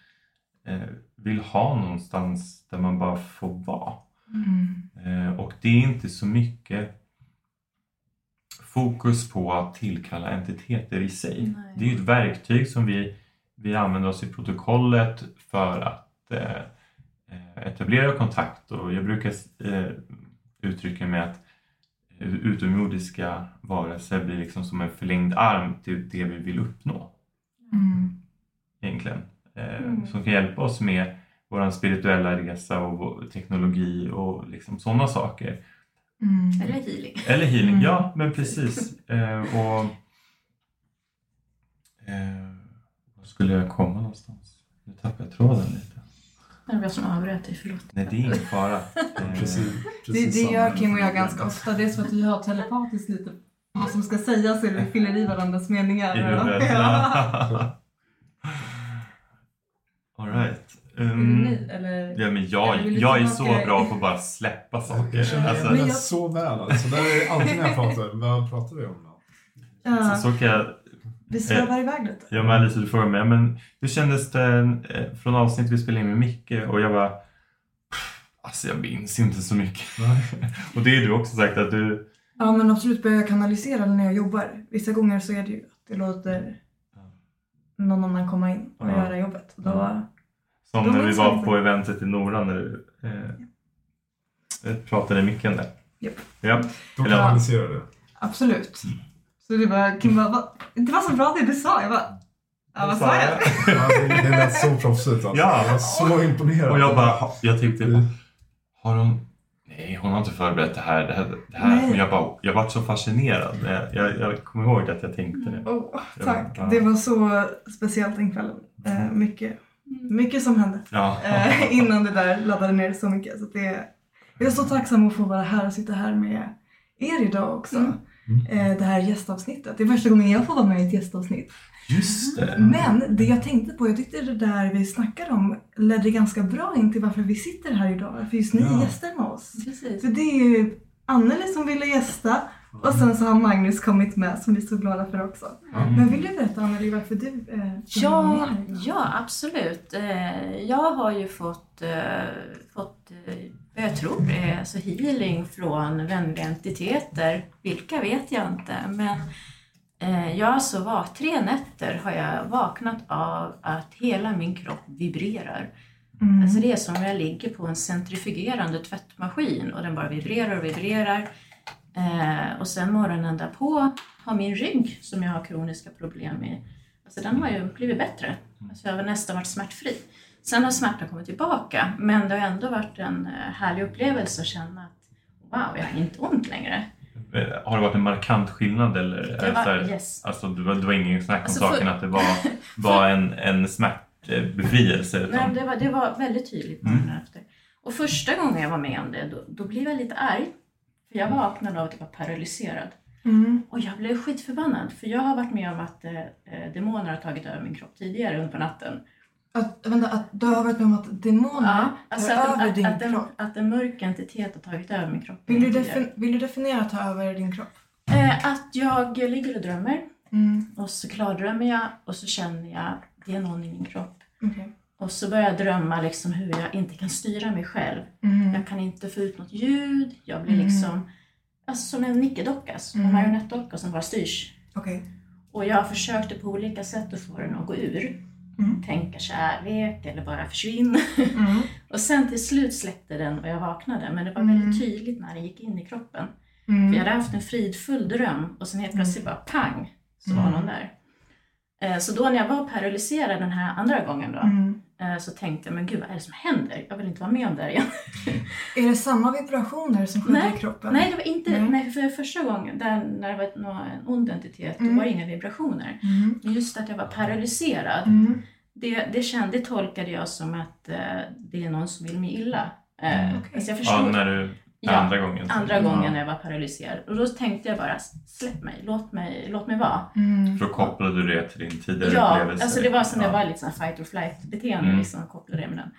eh, vill ha någonstans där man bara får vara. Mm. Eh, och det är inte så mycket fokus på att tillkalla entiteter i sig. Nej. Det är ju ett verktyg som vi, vi använder oss i protokollet för att eh, eh, etablera kontakt och jag brukar eh, uttrycka mig att eh, utomjordiska varelser blir liksom som en förlängd arm till det vi vill uppnå Mm. egentligen. Eh, Mm. Som kan hjälpa oss med vår spirituella resa och teknologi och liksom sådana saker. Mm. Eller healing. Eller healing, Mm. ja men precis. Eh, och eh, Var skulle jag komma någonstans? Nu tappade jag tråden lite. Det var jag som avbröt dig, förlåt. Nej, det är ingen fara. [laughs] Precis, Det, precis det samma. gör Kim och jag ganska ofta. Det är så att vi har telepatiskt lite vad som ska sägas eller vi fyller i varandras meningar. I huvudet. Ja. [laughs] All right. Vill du Um, eller? ja, men jag, Eller jag är så bra på att bara släppa saker. Jag känner Alltså, igen Men det jag- så väl. Alltså, där är alltid när jag pratar, vad pratar vi om då? Ja, så, så kan jag vi svävar iväg lite. Ja, men Alice, du frågar mig, men hur kändes det eh, från avsnitt vi spelade in med Micke och jag bara Alltså jag minns inte så mycket. [laughs] Och det är du också sagt att du... Ja men absolut börjar jag kanalisera när jag jobbar. Vissa gånger så är det ju att det låter någon annan komma in och Ja. göra jobbet. Då, Ja. Som Då när vi var jag på eventet i Nora när du eh, pratade i micken där. Japp. Ja. Då kanaliserar du. absolut. Så det var, Kim bara, "Va? det var så bra det du sa. Jag bara, ja vad sa jag? Ja, det, lät så proffsigt alltså. Ja. Jag var så imponerad. Och jag bara, jag tänkte, Mm. har hon... Nej, hon har inte förberett det här. Det här, det här. Men jag bara, jag var så fascinerad. Jag, jag, jag kommer ihåg att jag tänkte det. Oh, tack. Ja. Det var så speciellt den kvällen. Eh, mycket, mycket som hände. Ja. eh, innan det där laddade ner så mycket. Så det, jag är så tacksam att få vara här och sitta här med er idag också. Mm. Eh, det här gästavsnittet. Det är första gången jag får vara med i ett gästavsnitt. Just det. Men det jag tänkte på, jag tyckte det där vi snackade om ledde ganska bra in till varför vi sitter här idag. Varför just ni är Ja. gäster med oss. Precis. För det är ju Anneli som ville gästa Och sen så har Magnus kommit med som vi är så glada för också. Mm. Men vill du berätta Anneli varför du eh, Ja, ja, absolut. Eh, Jag har ju fått, eh, fått eh, jag tror är alltså healing från vänliga entiteter. Vilka vet jag inte, men eh, jag så var, tre nätter har jag vaknat av att hela min kropp vibrerar. Mm. Alltså det är som om jag ligger på en centrifugerande tvättmaskin och den bara vibrerar och vibrerar. Eh, och sen morgonen därpå har min rygg, som jag har kroniska problem med, alltså den har ju blivit bättre. Alltså jag har nästan varit smärtfri. Sen har smärtan kommit tillbaka, men det har ändå varit en eh, härlig upplevelse att känna att wow, jag har inte ont längre. Har det varit en markant skillnad eller? Det var, här- yes. Alltså det var, det var ingen snack om Alltså, för- saken att det var, [laughs] var en, en smärtbefrielse? Nej, det, var, det var väldigt tydligt Mm. efter. Och första gången jag var med om det, då, då blev jag lite arg. För jag vaknade av att jag var paralyserad. Mm. Och jag blev skitförbannad, för jag har varit med om att eh, eh, demoner har tagit över min kropp tidigare under på natten. Att, vänta, att du har varit med om att demoner alltså tar att, över att, din att, kropp? att en mörk entitet har tagit över min kropp. Vill du, defin- vill du definiera ta över din kropp? eh, att jag ligger och drömmer, Mm. och så klardrömmer jag, och så känner jag det är någon i min kropp. okej. Och så börjar jag drömma liksom hur jag inte kan styra mig själv. Mm. Jag kan inte få ut något ljud, jag blir Mm. liksom alltså, som en nickedocka, som en Mm. marionettdocka som bara styrs. Okej. Och jag försökte på olika sätt att få den att gå ur. Mm. Tänka kärlek eller bara försvinn. Mm. [laughs] Och sen till slut släppte den och jag vaknade. Men det var Mm. väldigt tydligt när den gick in i kroppen. Mm. För jag hade haft en fridfull dröm och sen helt plötsligt bara pang så var Mm. någon där. Eh, Så då när jag var paralyserad den här andra gången då, Mm. Så tänkte jag, men gud vad är det som händer? Jag vill inte vara med om det här igen. [laughs] Är det samma vibrationer som sker i kroppen? Nej, det var inte, Nej. nej. för första gången där, när det var en ond entitet, Mm. då var det inga vibrationer. Mm. Men just att jag var paralyserad, Mm. det, det, kände, det tolkade jag som att eh, det är någon som vill mig illa. Eh, Mm, okej. alltså jag ja, förstod, när du, Ja, andra gången? andra Ja. gången när jag var paralyserad. Och då tänkte jag bara, släpp mig, låt mig, låt mig vara. Mm. Då kopplade du det till din tidigare Ja, upplevelse? alltså det var som det Ja. var lite sån fight or flight beteende, Mm. liksom, kopplade det med den.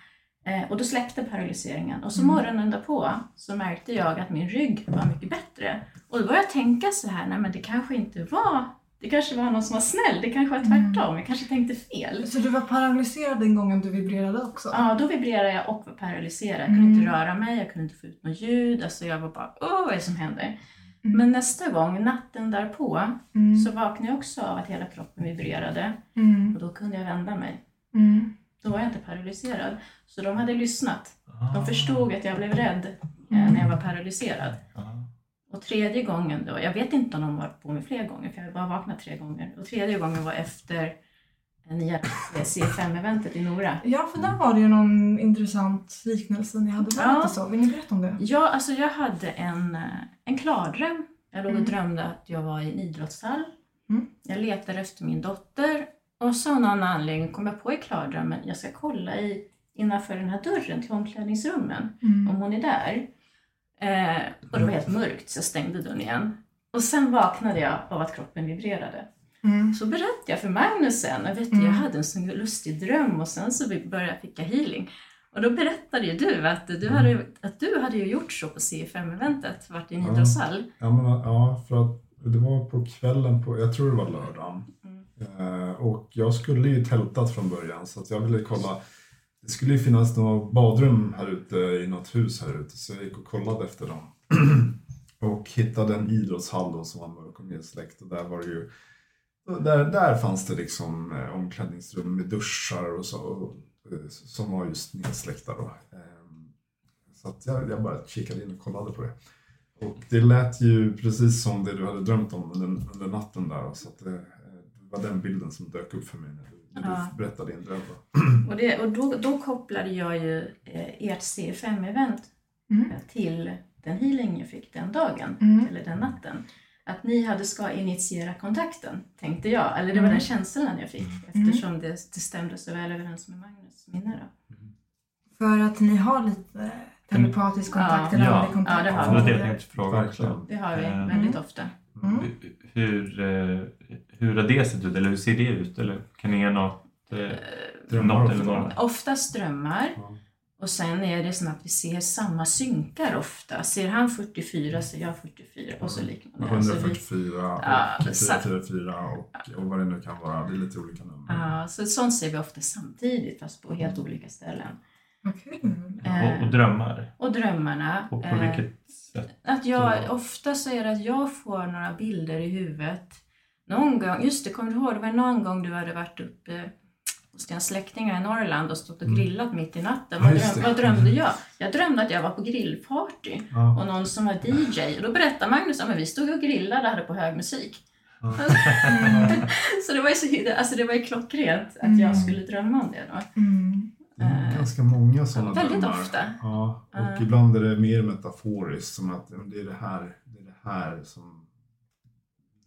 Eh, och då släppte paralyseringen. Och så Mm. morgonen därpå så märkte jag att min rygg var mycket bättre. Och då började jag tänka så här, nej men det kanske inte var, det kanske var någon som var snäll, det kanske var Mm. tvärtom, jag kanske tänkte fel. Så du var paralyserad den gången du vibrerade också? Ja, då vibrerade jag och var paralyserad. Jag kunde Mm. inte röra mig, jag kunde inte få ut något ljud. Alltså jag var bara, åh vad är det som händer? Mm. Men nästa gång, natten därpå, Mm. så vaknade jag också av att hela kroppen vibrerade. Mm. Och då kunde jag vända mig. Mm. Då var jag inte paralyserad. Så de hade lyssnat. Ah. De förstod att jag blev rädd eh, Mm. när jag var paralyserad. Och tredje gången då, jag vet inte om de var på mig fler gånger, för jag har bara vaknat tre gånger. Och tredje gången var efter nya C5-eventet i Nora. Ja, för där var det ju någon intressant liknelse ni hade Ja. berättat så. Vill ni berätta om det? Ja, alltså jag hade en, eh, en klardröm. Jag låg och Mm. drömde att jag var i en idrottshall. Mm. Jag letade efter min dotter och så av någon anledning kom jag på i klardrömmen, jag ska kolla i, innanför den här dörren till omklädningsrummen. Mm. om hon är där. Eh, och det var helt mörkt så jag stängde dörren igen. Och sen vaknade jag av att kroppen vibrerade. Mm. Så berättade jag för Magnus sen, och vet Mm. jag hade en sån lustig dröm och sen så började jag fick jag healing. Och då berättade ju du att du hade, att du hade gjort så på C5-eventet, varit i en Ja. idrottshall. Ja, men, ja, för att det var på kvällen, på, jag tror det var lördagen. Mm. Eh, och jag skulle ju tältat från början så att jag ville kolla. Det skulle ju finnas några badrum här ute i något hus här ute så jag gick och kollade efter dem. [clears throat] och hittade en idrottshall då, som var mörk och nedsläckt och där var det ju där, där fanns det liksom eh, omklädningsrum med duschar och så och, eh, som var just nedsläckta då. Ehm, så att jag, jag bara kikade in och kollade på det. Och det lät ju precis som det du hade drömt om under, under natten där. Så att det, eh, det var den bilden som dök upp för mig när du, när Ja. du berättade din dröm. Då. Och, det, och då, då kopplade jag ju eh, ert C5-event Mm. till den healing jag fick den dagen, Mm. eller den natten. Att ni hade ska initiera kontakten, tänkte jag. Eller det var Mm. den känslan jag fick eftersom det, det stämde så väl överens med Magnus minne. Då. För att ni har lite telepatisk kontakt eller Ja. kontakt. Ja, det har Det det vi. Verkligen. också. Det har vi väldigt Mm. ofta. Mm. Hur, eh, hur har det sett ut? Eller hur ser det ut? Eller kan ni ge något? Eh, Drömmar något ofta. eller några? Oftast drömmar Ja. Och sen är det som att vi ser samma synkar ofta. Ser han 44 ser jag 44 och så liknande. Alltså vi- 144 Ja, och sant. 444 och, och vad det nu kan vara. Det är lite olika nummer. Ja, så sånt ser vi ofta samtidigt fast på helt olika ställen. Vad kul. Och, och drömmar. Och drömmarna. Och på eh, vilket sätt? Att jag, Ja. ofta så är det att jag får några bilder i huvudet. Någon gång, just det, kommer du ihåg, det var någon gång du hade varit uppe hos dina släktingar i Norrland och stått och grillat mitt i natten. Mm. Ja, Vad, dröm, vad drömde jag? Jag drömde att jag var på grillparty Ja. och någon som var DJ. Och då berättade Magnus att vi stod och grillade och hade på hög musik. Ja. [laughs] så det var ju, så, alltså det var ju klockrent att Mm. jag skulle drömma om det då. Mm. Det är Eh, ganska många sådana väldigt drömmar. ofta. Ja, och Eh. ibland är det mer metaforiskt som att ja, det är det här, det är det här som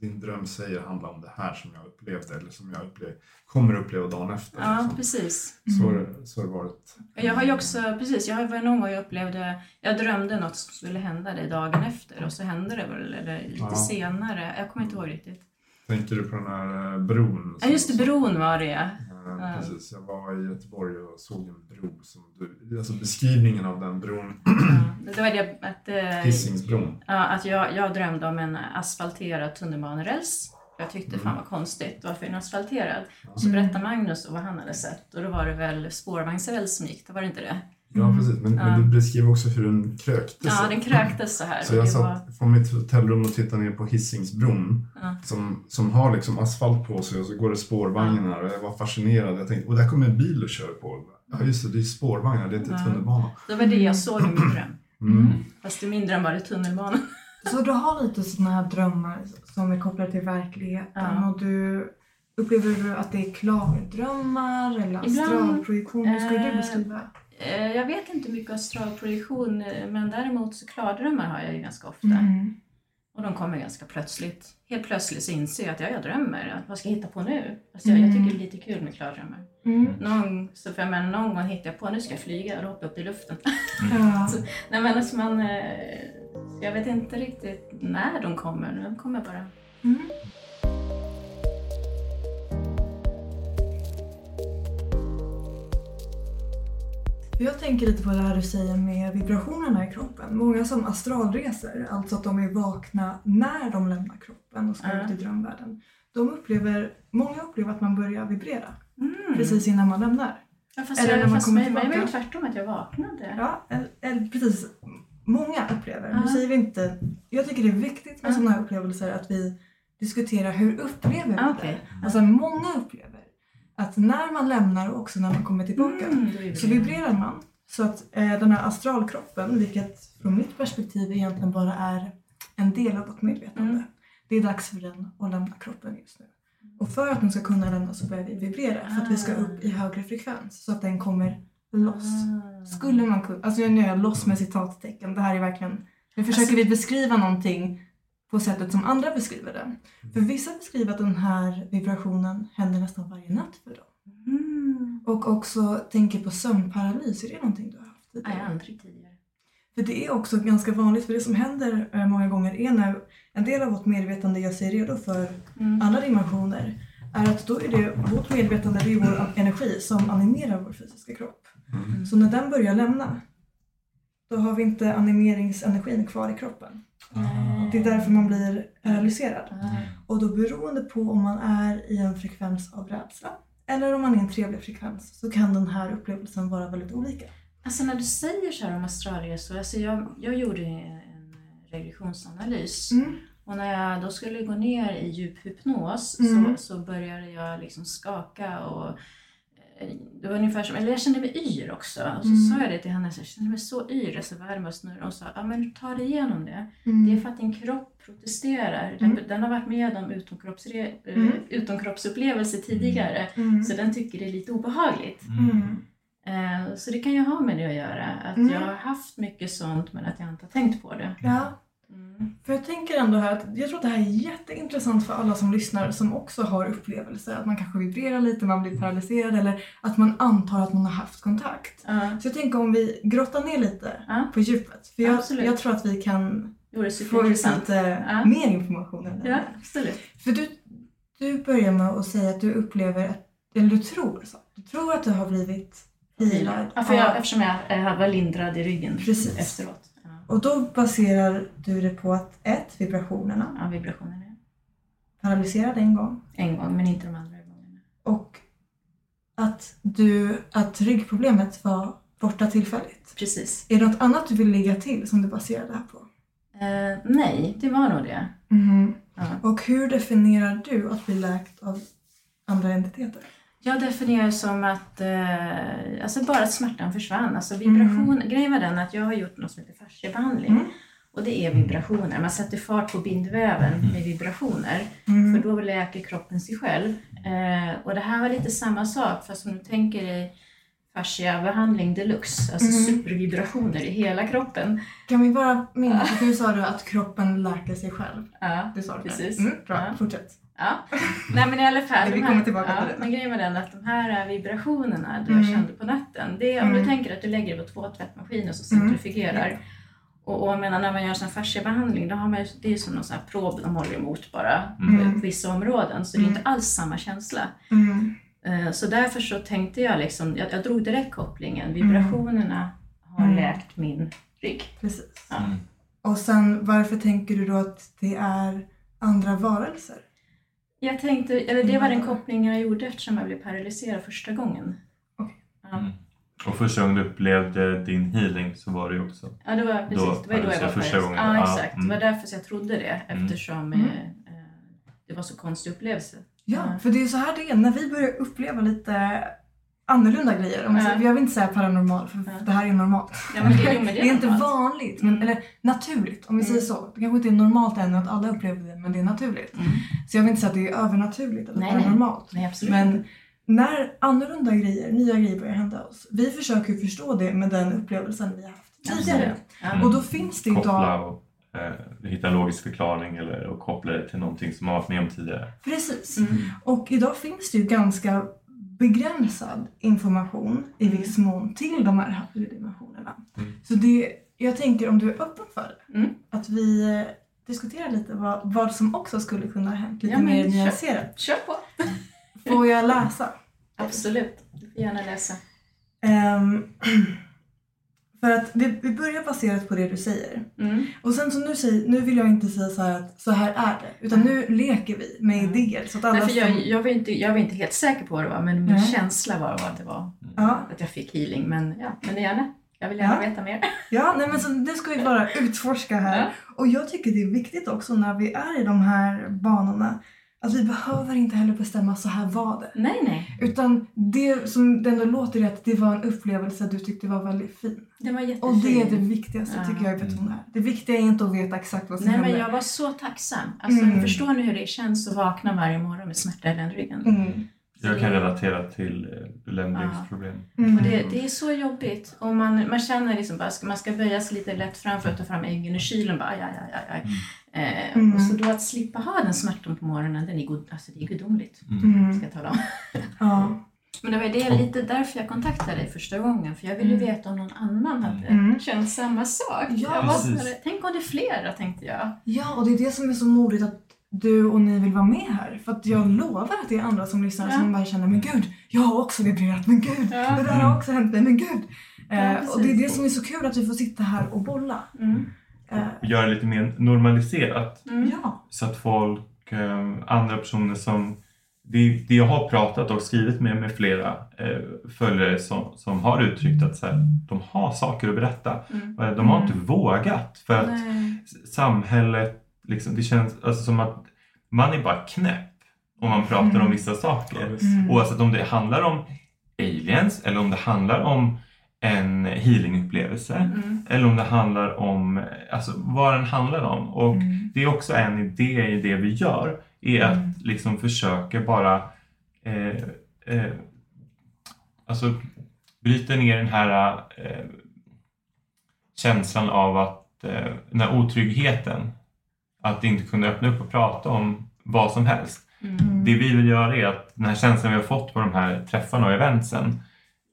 din dröm säger handlar om det här som jag upplevde eller som jag upplev, kommer uppleva dagen efter. Ja, liksom. precis. så, det- så har det varit. Jag har ju också, precis, jag har var någon gång jag upplevde, jag drömde något som skulle hända det dagen efter och så hände det väl eller lite Ja. senare. Jag kommer inte ihåg riktigt. Tänker du på den här eh, bron? Ja just det, bron var det ja. Eh, Ja. Precis, jag var i Göteborg och såg en bro som du, alltså beskrivningen av den bron, ja. Det var det att, eh, Hisingsbron. ja, att jag, jag drömde om en asfalterad tunnelbaneräls. Jag tyckte fan vad konstigt, varför är den asfalterad? Och så Mm. berättade Magnus vad han hade sett och då var det väl spårvagnsräls som gick, det var det inte det? Ja precis, men, Ja. men du beskriver också hur den krökte Ja, den kröktes så här. Så jag var, satt från mitt hotellrum och tittade ner på Hisingsbron Ja. som, som har liksom asfalt på sig och så går det spårvagnar och jag var fascinerad. Jag tänkte, och där kommer en bil och kör på. Ja just det, det är spårvagnar, det är inte Ja. tunnelbana. det var det jag såg i min dröm. Mm. Fast i min dröm var det tunnelbanan. Så du har lite sådana här drömmar som är kopplade till verkligheten Ja. och du upplever du att det är klardrömmar eller Ibland, astralprojektion? Hur skulle du eh, beskriva? Eh, Jag vet inte mycket astralprojektion eh, men däremot så klardrömmar har jag ju ganska ofta. Mm. Och de kommer ganska plötsligt. Helt plötsligt så inser jag att ja, jag drömmer. Vad ska jag hitta på nu? Alltså jag, jag tycker det är lite kul med klardrömmar. Mm. Någon, så för jag menar, någon gång hittar jag på nu ska jag flyga och jag upp i luften. [laughs] Ja. Nej men alltså man... eh, Jag vet inte riktigt när de kommer. De kommer bara. Mm. Jag tänker lite på det här du säger med vibrationerna i kroppen. Många som astralreser, alltså att de är vakna när de lämnar kroppen och ska Ja. ut i drömvärlden. De upplever, många upplever att man börjar vibrera Mm. precis innan man lämnar. Ja, fast Eller när jag, man fast kommer mig, mig var tillbaka. tvärtom att jag vaknade. Ja, eller, eller precis. Många upplever. Nu Ja. säger vi inte... Jag tycker det är viktigt med Ja. sådana här upplevelser att vi diskuterar hur upplever vi Ah, det. Alltså många upplever att när man lämnar och också när man kommer tillbaka Mm, så vibrerar man. Så att eh, den här astralkroppen, vilket från mitt perspektiv egentligen bara är en del av vårt medvetande. Mm. Det är dags för den att lämna kroppen just nu. Och för att den ska kunna lämna så behöver vi vibrera för att vi ska Ah. upp i högre frekvens så att den kommer loss. Ah. Skulle man kunna, alltså nu är jag loss med citattecken, det här är verkligen, nu försöker Alltså- vi beskriva någonting på sättet som andra beskriver det. För vissa beskriver att den här vibrationen händer nästan varje natt för dem. Mm. Och också tänker på sömnparalys, är det någonting du har haft Nej, tidigare? aldrig tidigare. För det är också ganska vanligt, för det som händer eh, många gånger är när en del av vårt medvetande gör sig redo för Mm. andra dimensioner, är att då är det vårt medvetande, det är vår energi som animerar vår fysiska kropp. Mm. Så när den börjar lämna, då har vi inte animeringsenergin kvar i kroppen. Ah. Det är därför man blir paralyserad. Ah. Och då beroende på om man är i en frekvens av rädsla eller om man är i en trevlig frekvens så kan den här upplevelsen vara väldigt olika. Alltså när du säger så här om astralresor, alltså jag, jag gjorde en regressionsanalys Mm. och när jag då skulle gå ner i djup hypnos Mm. så, så började jag liksom skaka och det var ungefär som, eller jag kände mig yr också. Och så Mm. sa jag det till henne, så jag kände mig så yr, alltså värme och snurr. Och hon sa, ja men ta dig igenom det. Mm. Det är för att din kropp protesterar. Den, Mm. den har varit med om utomkroppsre, eh, Mm. utomkroppsupplevelser tidigare. Mm. Så den tycker det är lite obehagligt. Mm. Eh, Så det kan ju ha med det att göra. Att Mm. jag har haft mycket sånt men att jag inte har tänkt på det. Ja, Mm. för jag tänker ändå här att jag tror att det här är jätteintressant för alla som lyssnar som också har upplevelser. Att man kanske vibrerar lite, man blir paralyserad eller att man antar att man har haft kontakt. Ja, Så jag tänker om vi grottar ner lite Ja. på djupet. För jag, jag tror att vi kan få ut lite Ja. mer information. än Ja, absolut. För du, du börjar med att säga att du upplever, eller du tror så. Du tror att du har blivit healad. Ja, för jag, eftersom jag eh, var lindrad i ryggen Precis. efteråt. Och då baserar du det på att ett, vibrationerna, ja vibrationerna. paralyserad en gång. En gång, men inte de andra gångerna. Och att, du, att ryggproblemet var borta tillfälligt. Precis. Är det något annat du vill lägga till som du baserar det här på? Eh, nej, det var nog det. Mhm. Ja. Och hur definierar du att bli läkt av andra entiteter? Jag definierar det som att eh, alltså bara att smärtan försvann. Alltså vibration, Grejen var den att jag har gjort något som heter fasciabehandling. Mm. Och det är vibrationer. Man sätter fart på bindväven med vibrationer. Mm. För då läker kroppen sig själv. Eh, och det här var lite samma sak fast om du tänker dig fasciabehandling deluxe. Alltså Mm. supervibrationer i hela kroppen. Kan vi bara minnas att du sa du att kroppen läker sig själv? Ja, Det sa du Precis. Mm, bra, Ja. fortsätt. Ja. Nej men i alla fall. [laughs] Vi kommer tillbaka ja, till det. Men grejen var den att de här vibrationerna du Mm. kände på natten. Det är om Mm. du tänker att du lägger det på två tvättmaskiner så Mm. centrifugerar. Och, och jag menar, när man gör en fasciabehandling då har man ju, det är som någon sån här prob de håller emot bara Mm. på vissa områden. Så det är Mm. inte alls samma känsla. Mm. Eh, Så därför så tänkte jag liksom, jag, jag drog direkt kopplingen. Vibrationerna har Mm. läkt min rygg. Precis. Ja. Mm. Och sen varför tänker du då att det är andra varelser? Jag tänkte, eller det var den Mm. kopplingen jag gjorde eftersom jag blev paralyserad första gången. Ja. Mm. Och första gången du upplevde din healing så var det ju också. Ja, det var precis. Då det var ju då jag var paralyserad första gången. Ja, exakt. mm. Det var därför jag trodde det, Mm. eftersom Mm. eh, eh, det var så konstig upplevelse. Ja, Ja. för det är så här det är. När vi börjar uppleva lite annorlunda grejer. Om jag, Ja. säger, jag vill inte säga paranormal, för det här är normalt. Ja, men det, [laughs] Det är inte normalt. vanligt, men, Mm. eller naturligt om vi Mm. säger så. Det kanske inte är normalt ännu att alla upplever det, men det är naturligt. Mm. Så jag vill inte säga att det är övernaturligt eller Nej, nej. paranormalt. Nej, absolut Men inte. när annorlunda grejer, nya grejer börjar hända oss, vi försöker förstå det med den upplevelsen vi har haft tidigare. Och då finns det idag... Eh, hitta en logisk förklaring eller och koppla det till någonting som man varit med om tidigare. Precis. Mm. Och idag finns det ju ganska begränsad information i viss mån till de här högre dimensionerna. Mm. Så det, jag tänker om du är öppen för det, Mm. att vi eh, diskuterar lite vad, vad som också skulle kunna ha hänt lite Ja, mer kör. nyanserat. Kör på! Får jag läsa? Absolut. Du får gärna läsa. Ehm, [clears throat] för att det, vi börjar baserat på det du säger. Mm. Och sen så nu, säger, nu vill jag inte säga så att så här är det. Utan nu leker vi med Mm. idéer. Så att alla Därför som, jag, jag, var inte, jag var inte helt säker på vad det var, men min Nej. känsla var vad det var. ja, Att jag fick healing. Men, ja, men gärna. Jag vill gärna Ja. veta mer. [laughs] ja, nej men så nu ska vi bara utforska här. Ja. Och jag tycker det är viktigt också när vi är i de här banorna. Att vi behöver inte heller bestämma så här var det. Nej, nej. Utan det som det ändå låter är att det var en upplevelse du tyckte var väldigt fin. Det var jättefint. Och det är det viktigaste Ja. tycker jag i betona här. Det viktiga är inte att veta exakt vad som Nej, hände. men jag var så tacksam. Alltså, Mm. Förstår ni hur det känns att vakna varje morgon med smärta i ländryggen? Mm. Jag kan relatera till eh, ländryggsproblem. Mm. Och det, det är så jobbigt. Och man, man känner liksom bara, ska- man ska böja sig lite lätt fram för att ta fram äggen ur kylen. Bara, aj, aj, aj, aj, aj. Eh, Mm. och så då att slippa ha den smärtan på morgonen, den är god, alltså det är gudomligt. Mm. Ska jag tala om. Ja. Men det var det lite därför jag kontaktade dig första gången. För jag ville Mm. veta om någon annan hade Mm. känt samma sak. Ja, var, tänk om det är flera, tänkte jag. ja, och det är det som är så modigt att du och ni vill vara med här. För att jag lovar att det är andra som lyssnar Ja. som bara känner men gud, jag har också vibrerat, men gud, Ja. det där har också hänt mig, men gud. Ja, Eh, och det är det som är så kul att vi får sitta här och bolla. Mm. Eh, Göra det lite mer normaliserat Mm. ja. så att folk, eh, andra personer som det, det jag har pratat och skrivit med, med flera eh, följare som, som har uttryckt att så här, de har saker att berätta. Mm. Eh, De har Mm. inte vågat för att Nej. samhället, liksom, det känns alltså som att man är bara knäpp om man pratar Mm. om vissa saker. Mm. Oavsett om det handlar om aliens eller om det handlar om en healingupplevelse Mm. eller om det handlar om alltså, vad den handlar om. Och Mm. det är också en idé i det vi gör, är Mm. att liksom försöka bara eh, eh, alltså bryta ner den här eh, känslan av att eh, den här otryggheten, att inte kunna öppna upp och prata om vad som helst. Mm. Det vi vill göra är att den här känslan vi har fått på de här träffarna och eventsen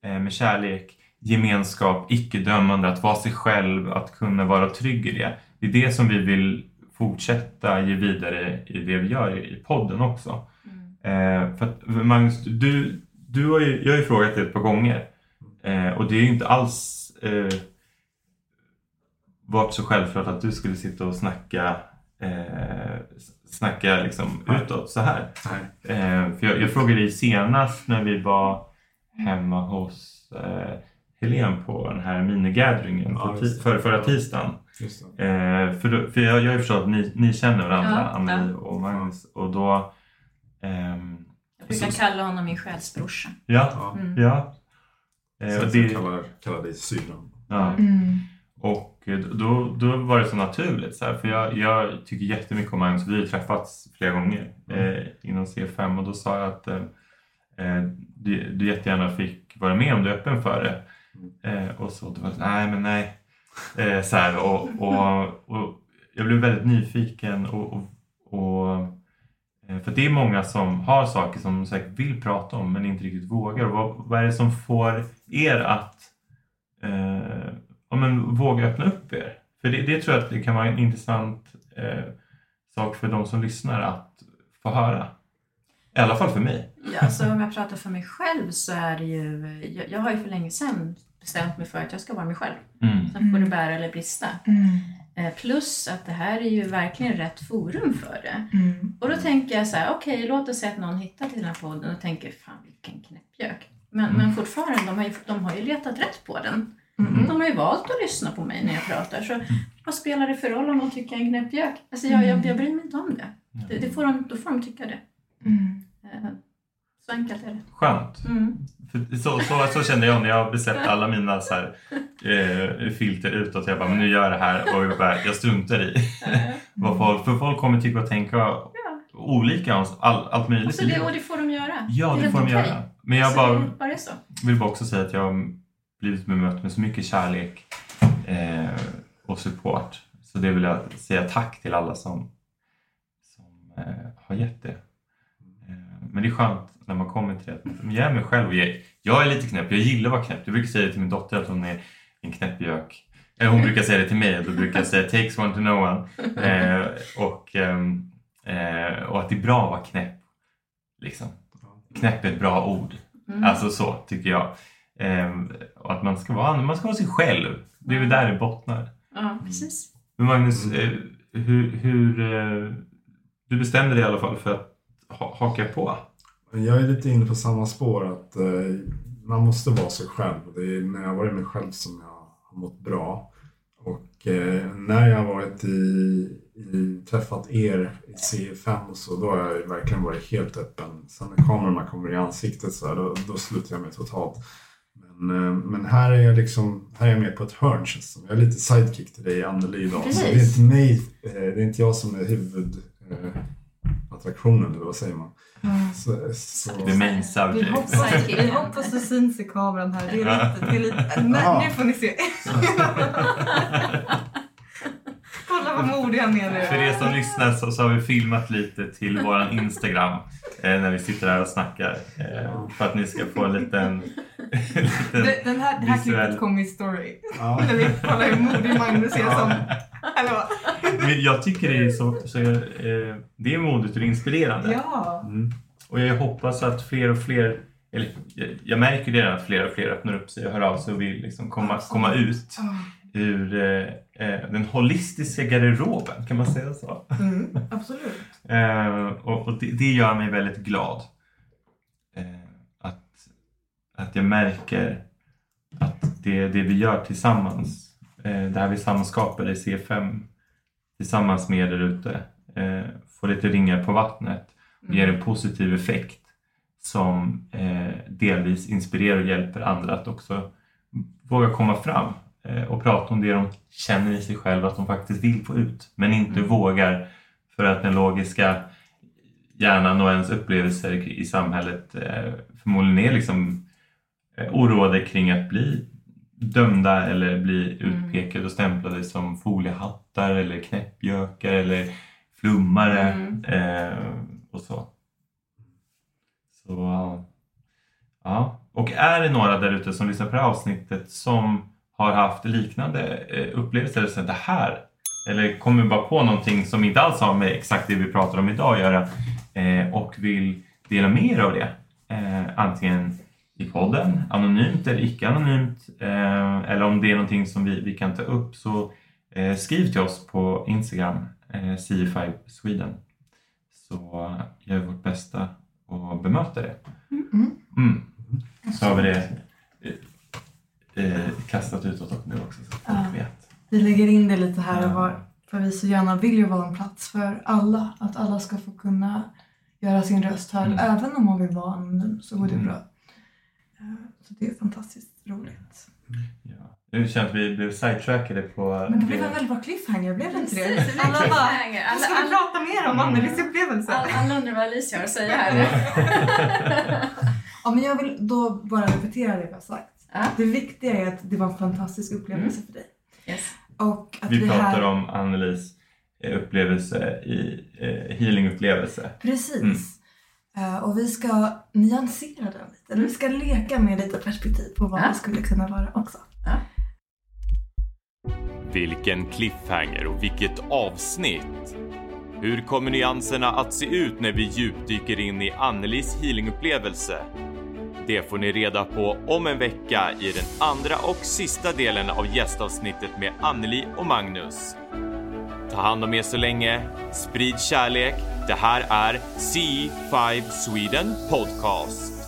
eh, med kärlek, gemenskap, icke-dömande, att vara sig själv, att kunna vara trygg i det. Det är det som vi vill fortsätta ge vidare i det vi gör i podden också. Mm. Eh, för att Magnus, du, du har ju, jag har ju frågat dig ett par gånger Eh, och det är ju inte alls eh, varit så självklart att du skulle sitta och snacka, eh, snacka liksom utåt så här. Eh, för jag, jag frågade dig senast när vi var hemma hos eh, Helen på den här minigatheringen Ja, för, förra tisdagen. Just det. Eh, för då, för jag, jag har ju förstått att ni, ni känner varandra, Ja, Anneli ja. och Magnus. Och då... ehm, Jag brukar Så- kalla honom min själsbrorsa. ja, Ja. Mm. ja. Eh, Så och det, kallar, kallar dig syrran. ja. Mm. Och eh, då, då var det så naturligt. Så här, för jag, jag tycker jättemycket om Magnus. Vi har träffats flera gånger eh, inom C5 och då sa jag att eh, eh, du, du jättegärna fick vara med om du är öppen för det. Eh, och så då var det nej men nej. Eh, så här, och, och, och jag blev väldigt nyfiken och, och, och eh, för det är många som har saker som de säkert vill prata om men inte riktigt vågar. Vad, vad är det som får er att eh, ja, men våga öppna upp er? För det, det tror jag att det kan vara en intressant eh, sak för de som lyssnar att få höra. I alla fall för mig. Ja, så om jag pratar för mig själv så är det ju... Jag, jag har ju för länge sedan bestämt mig för att jag ska vara mig själv. Mm. Sen får det bära eller brista. Mm. Eh, plus att det här är ju verkligen rätt forum för det. Mm. Och då tänker jag så här, okej låt oss säga att någon hittar till den här podden och tänker, fan vilken knäppjök. Men, Mm. men fortfarande, de har, ju, de har ju letat rätt på den. Mm. De har ju valt att lyssna på mig när jag pratar. Så vad spelar det för roll om de tycker jag är en knäppjök? Alltså jag, jag, jag bryr mig inte om det. det, det får de, då får de tycka det. Så enkelt är det. Skönt. Mm. För så, så, så kände jag när jag besläppte alla mina så här, eh, filter utåt. Jag bara, men nu gör jag det här och jag, bara, jag struntar i [laughs] vad folk, för folk kommer tycka och tänka olika om all, allt möjligt. Alltså det, och det får de göra. Ja, det helt får de okej. göra. Men jag bara, det bara vill bara också säga att jag har blivit bemött med så mycket kärlek eh, och support. Så det vill jag säga tack till alla som, som eh, har gett det. Eh, men det är skönt när man kommer till det. Jag är mig själv jag, jag är lite knäpp. Jag gillar att vara knäpp. Jag brukar säga det till min dotter att hon är en knäppjök. Eller hon brukar säga det till mig och då brukar jag säga takes one to know one. Eh, och, ehm, eh, och att det är bra att vara knäpp. Liksom. Knäpp är ett bra ord. Mm. Alltså så tycker jag. Ehm, och att man ska, vara, man ska vara sig själv. Det är väl där det bottnar. Ja, precis. Men Magnus, eh, hur, hur, eh, du bestämde dig i alla fall för att ha, haka på. Jag är lite inne på samma spår att eh, man måste vara sig själv. Det är när jag varit mig själv som jag har mått bra. Och eh, när jag har varit i, i, träffat er i C5 och så, då har jag verkligen varit helt öppen. Sen när kamerorna kommer i ansiktet så här, då, då slutar jag mig totalt. Men, eh, men här är jag liksom, här är jag med på ett hörn känns som. Jag är lite sidekick till dig Anneli idag. Så det är Precis. inte mig, eh, det är inte jag som är huvudattraktionen, eh, attraktionen, eller vad säger man? Ja. Så, så, The main Vi subject. hoppas, vi hoppas det syns i kameran här. Det är lite, det är lite, nej, nu får ni se. [laughs] Vad modig han är nu. För er som lyssnar så, så har vi filmat lite till våran Instagram eh, när vi sitter här och snackar. Eh, för att ni ska få en liten... liten Det- Den här, det här visuell- klippet kommer i story. ja. [laughs] När vi kollar hur modig Magnus är som... Hallå? Men jag tycker det är så... så eh, det är modigt och inspirerande. Ja. Mm. Och jag hoppas att fler och fler, eller jag, jag märker det att fler och fler öppnar upp sig och hör av sig och vill liksom komma, komma ut. Ur eh, eh, den holistiska garderoben, kan man säga så? Mm, [laughs] absolut. Eh, och och det, det gör mig väldigt glad. Eh, att, att jag märker att det, det vi gör tillsammans, eh, det här vi samskapar i C5 tillsammans med er ute, eh, får lite ringar på vattnet och ger en positiv effekt som delvis inspirerar och hjälper andra att också våga komma fram och prata om det de känner i sig själva att de faktiskt vill få ut men inte Mm. vågar för att den logiska hjärnan och ens upplevelser i samhället eh, förmodligen är liksom eh, oroade kring att bli dömda eller bli Mm. utpekade och stämplade som foliehattar eller knäppjökar eller flummare Mm. eh, och så. Så ja. Och är det några där ute som lyssnar på det här avsnittet som har haft liknande eh, upplevelser eller det här eller kommer bara på någonting som inte alls har med exakt det vi pratar om idag att göra eh, och vill dela med er av det. Eh, antingen till podden, anonymt eller icke anonymt, eller om det är någonting som vi, vi kan ta upp så skriv till oss på Instagram, CE5 Sweden, så gör vi vårt bästa och bemöta det. Mm. Så har vi det eh, kastat utåt nu också så att folk Ja. vet. Vi lägger in det lite här och var. För vi så gärna vill ju vara en plats för alla. Att alla ska få kunna göra sin röst hörd. Mm. Även om man vill vara anonym så går det Mm. bra. Eh, Så det är fantastiskt roligt. Ja. Nu känns att vi blev sidetrackade på... Men det blev en väldigt bra cliffhanger, blev det inte det? Precis, det blev Alla bara. "Nu ska Alla- vi prata mer om. Annelies upplevelse. Alla, alla undrar vad Alicia har att säga här. [laughs] Ja, men jag vill då bara repetera det har sagt. Ja. Det viktiga är att det var en fantastisk upplevelse för dig. Yes. Och att Vi vi pratar här... om Annelies eh, upplevelse i eh, healingupplevelse. Precis. Mm. Eh, och vi ska nyansera den lite. Eller vi ska leka med lite perspektiv på vad Ja. det skulle kunna vara också. Vilken cliffhanger och vilket avsnitt! Hur kommer nyanserna att se ut när vi djupdyker in i Annelies healingupplevelse? Det får ni reda på om en vecka i den andra och sista delen av gästavsnittet med Anneli och Magnus. Ta hand om er så länge, sprid kärlek. Det här är C5 Sweden Podcast.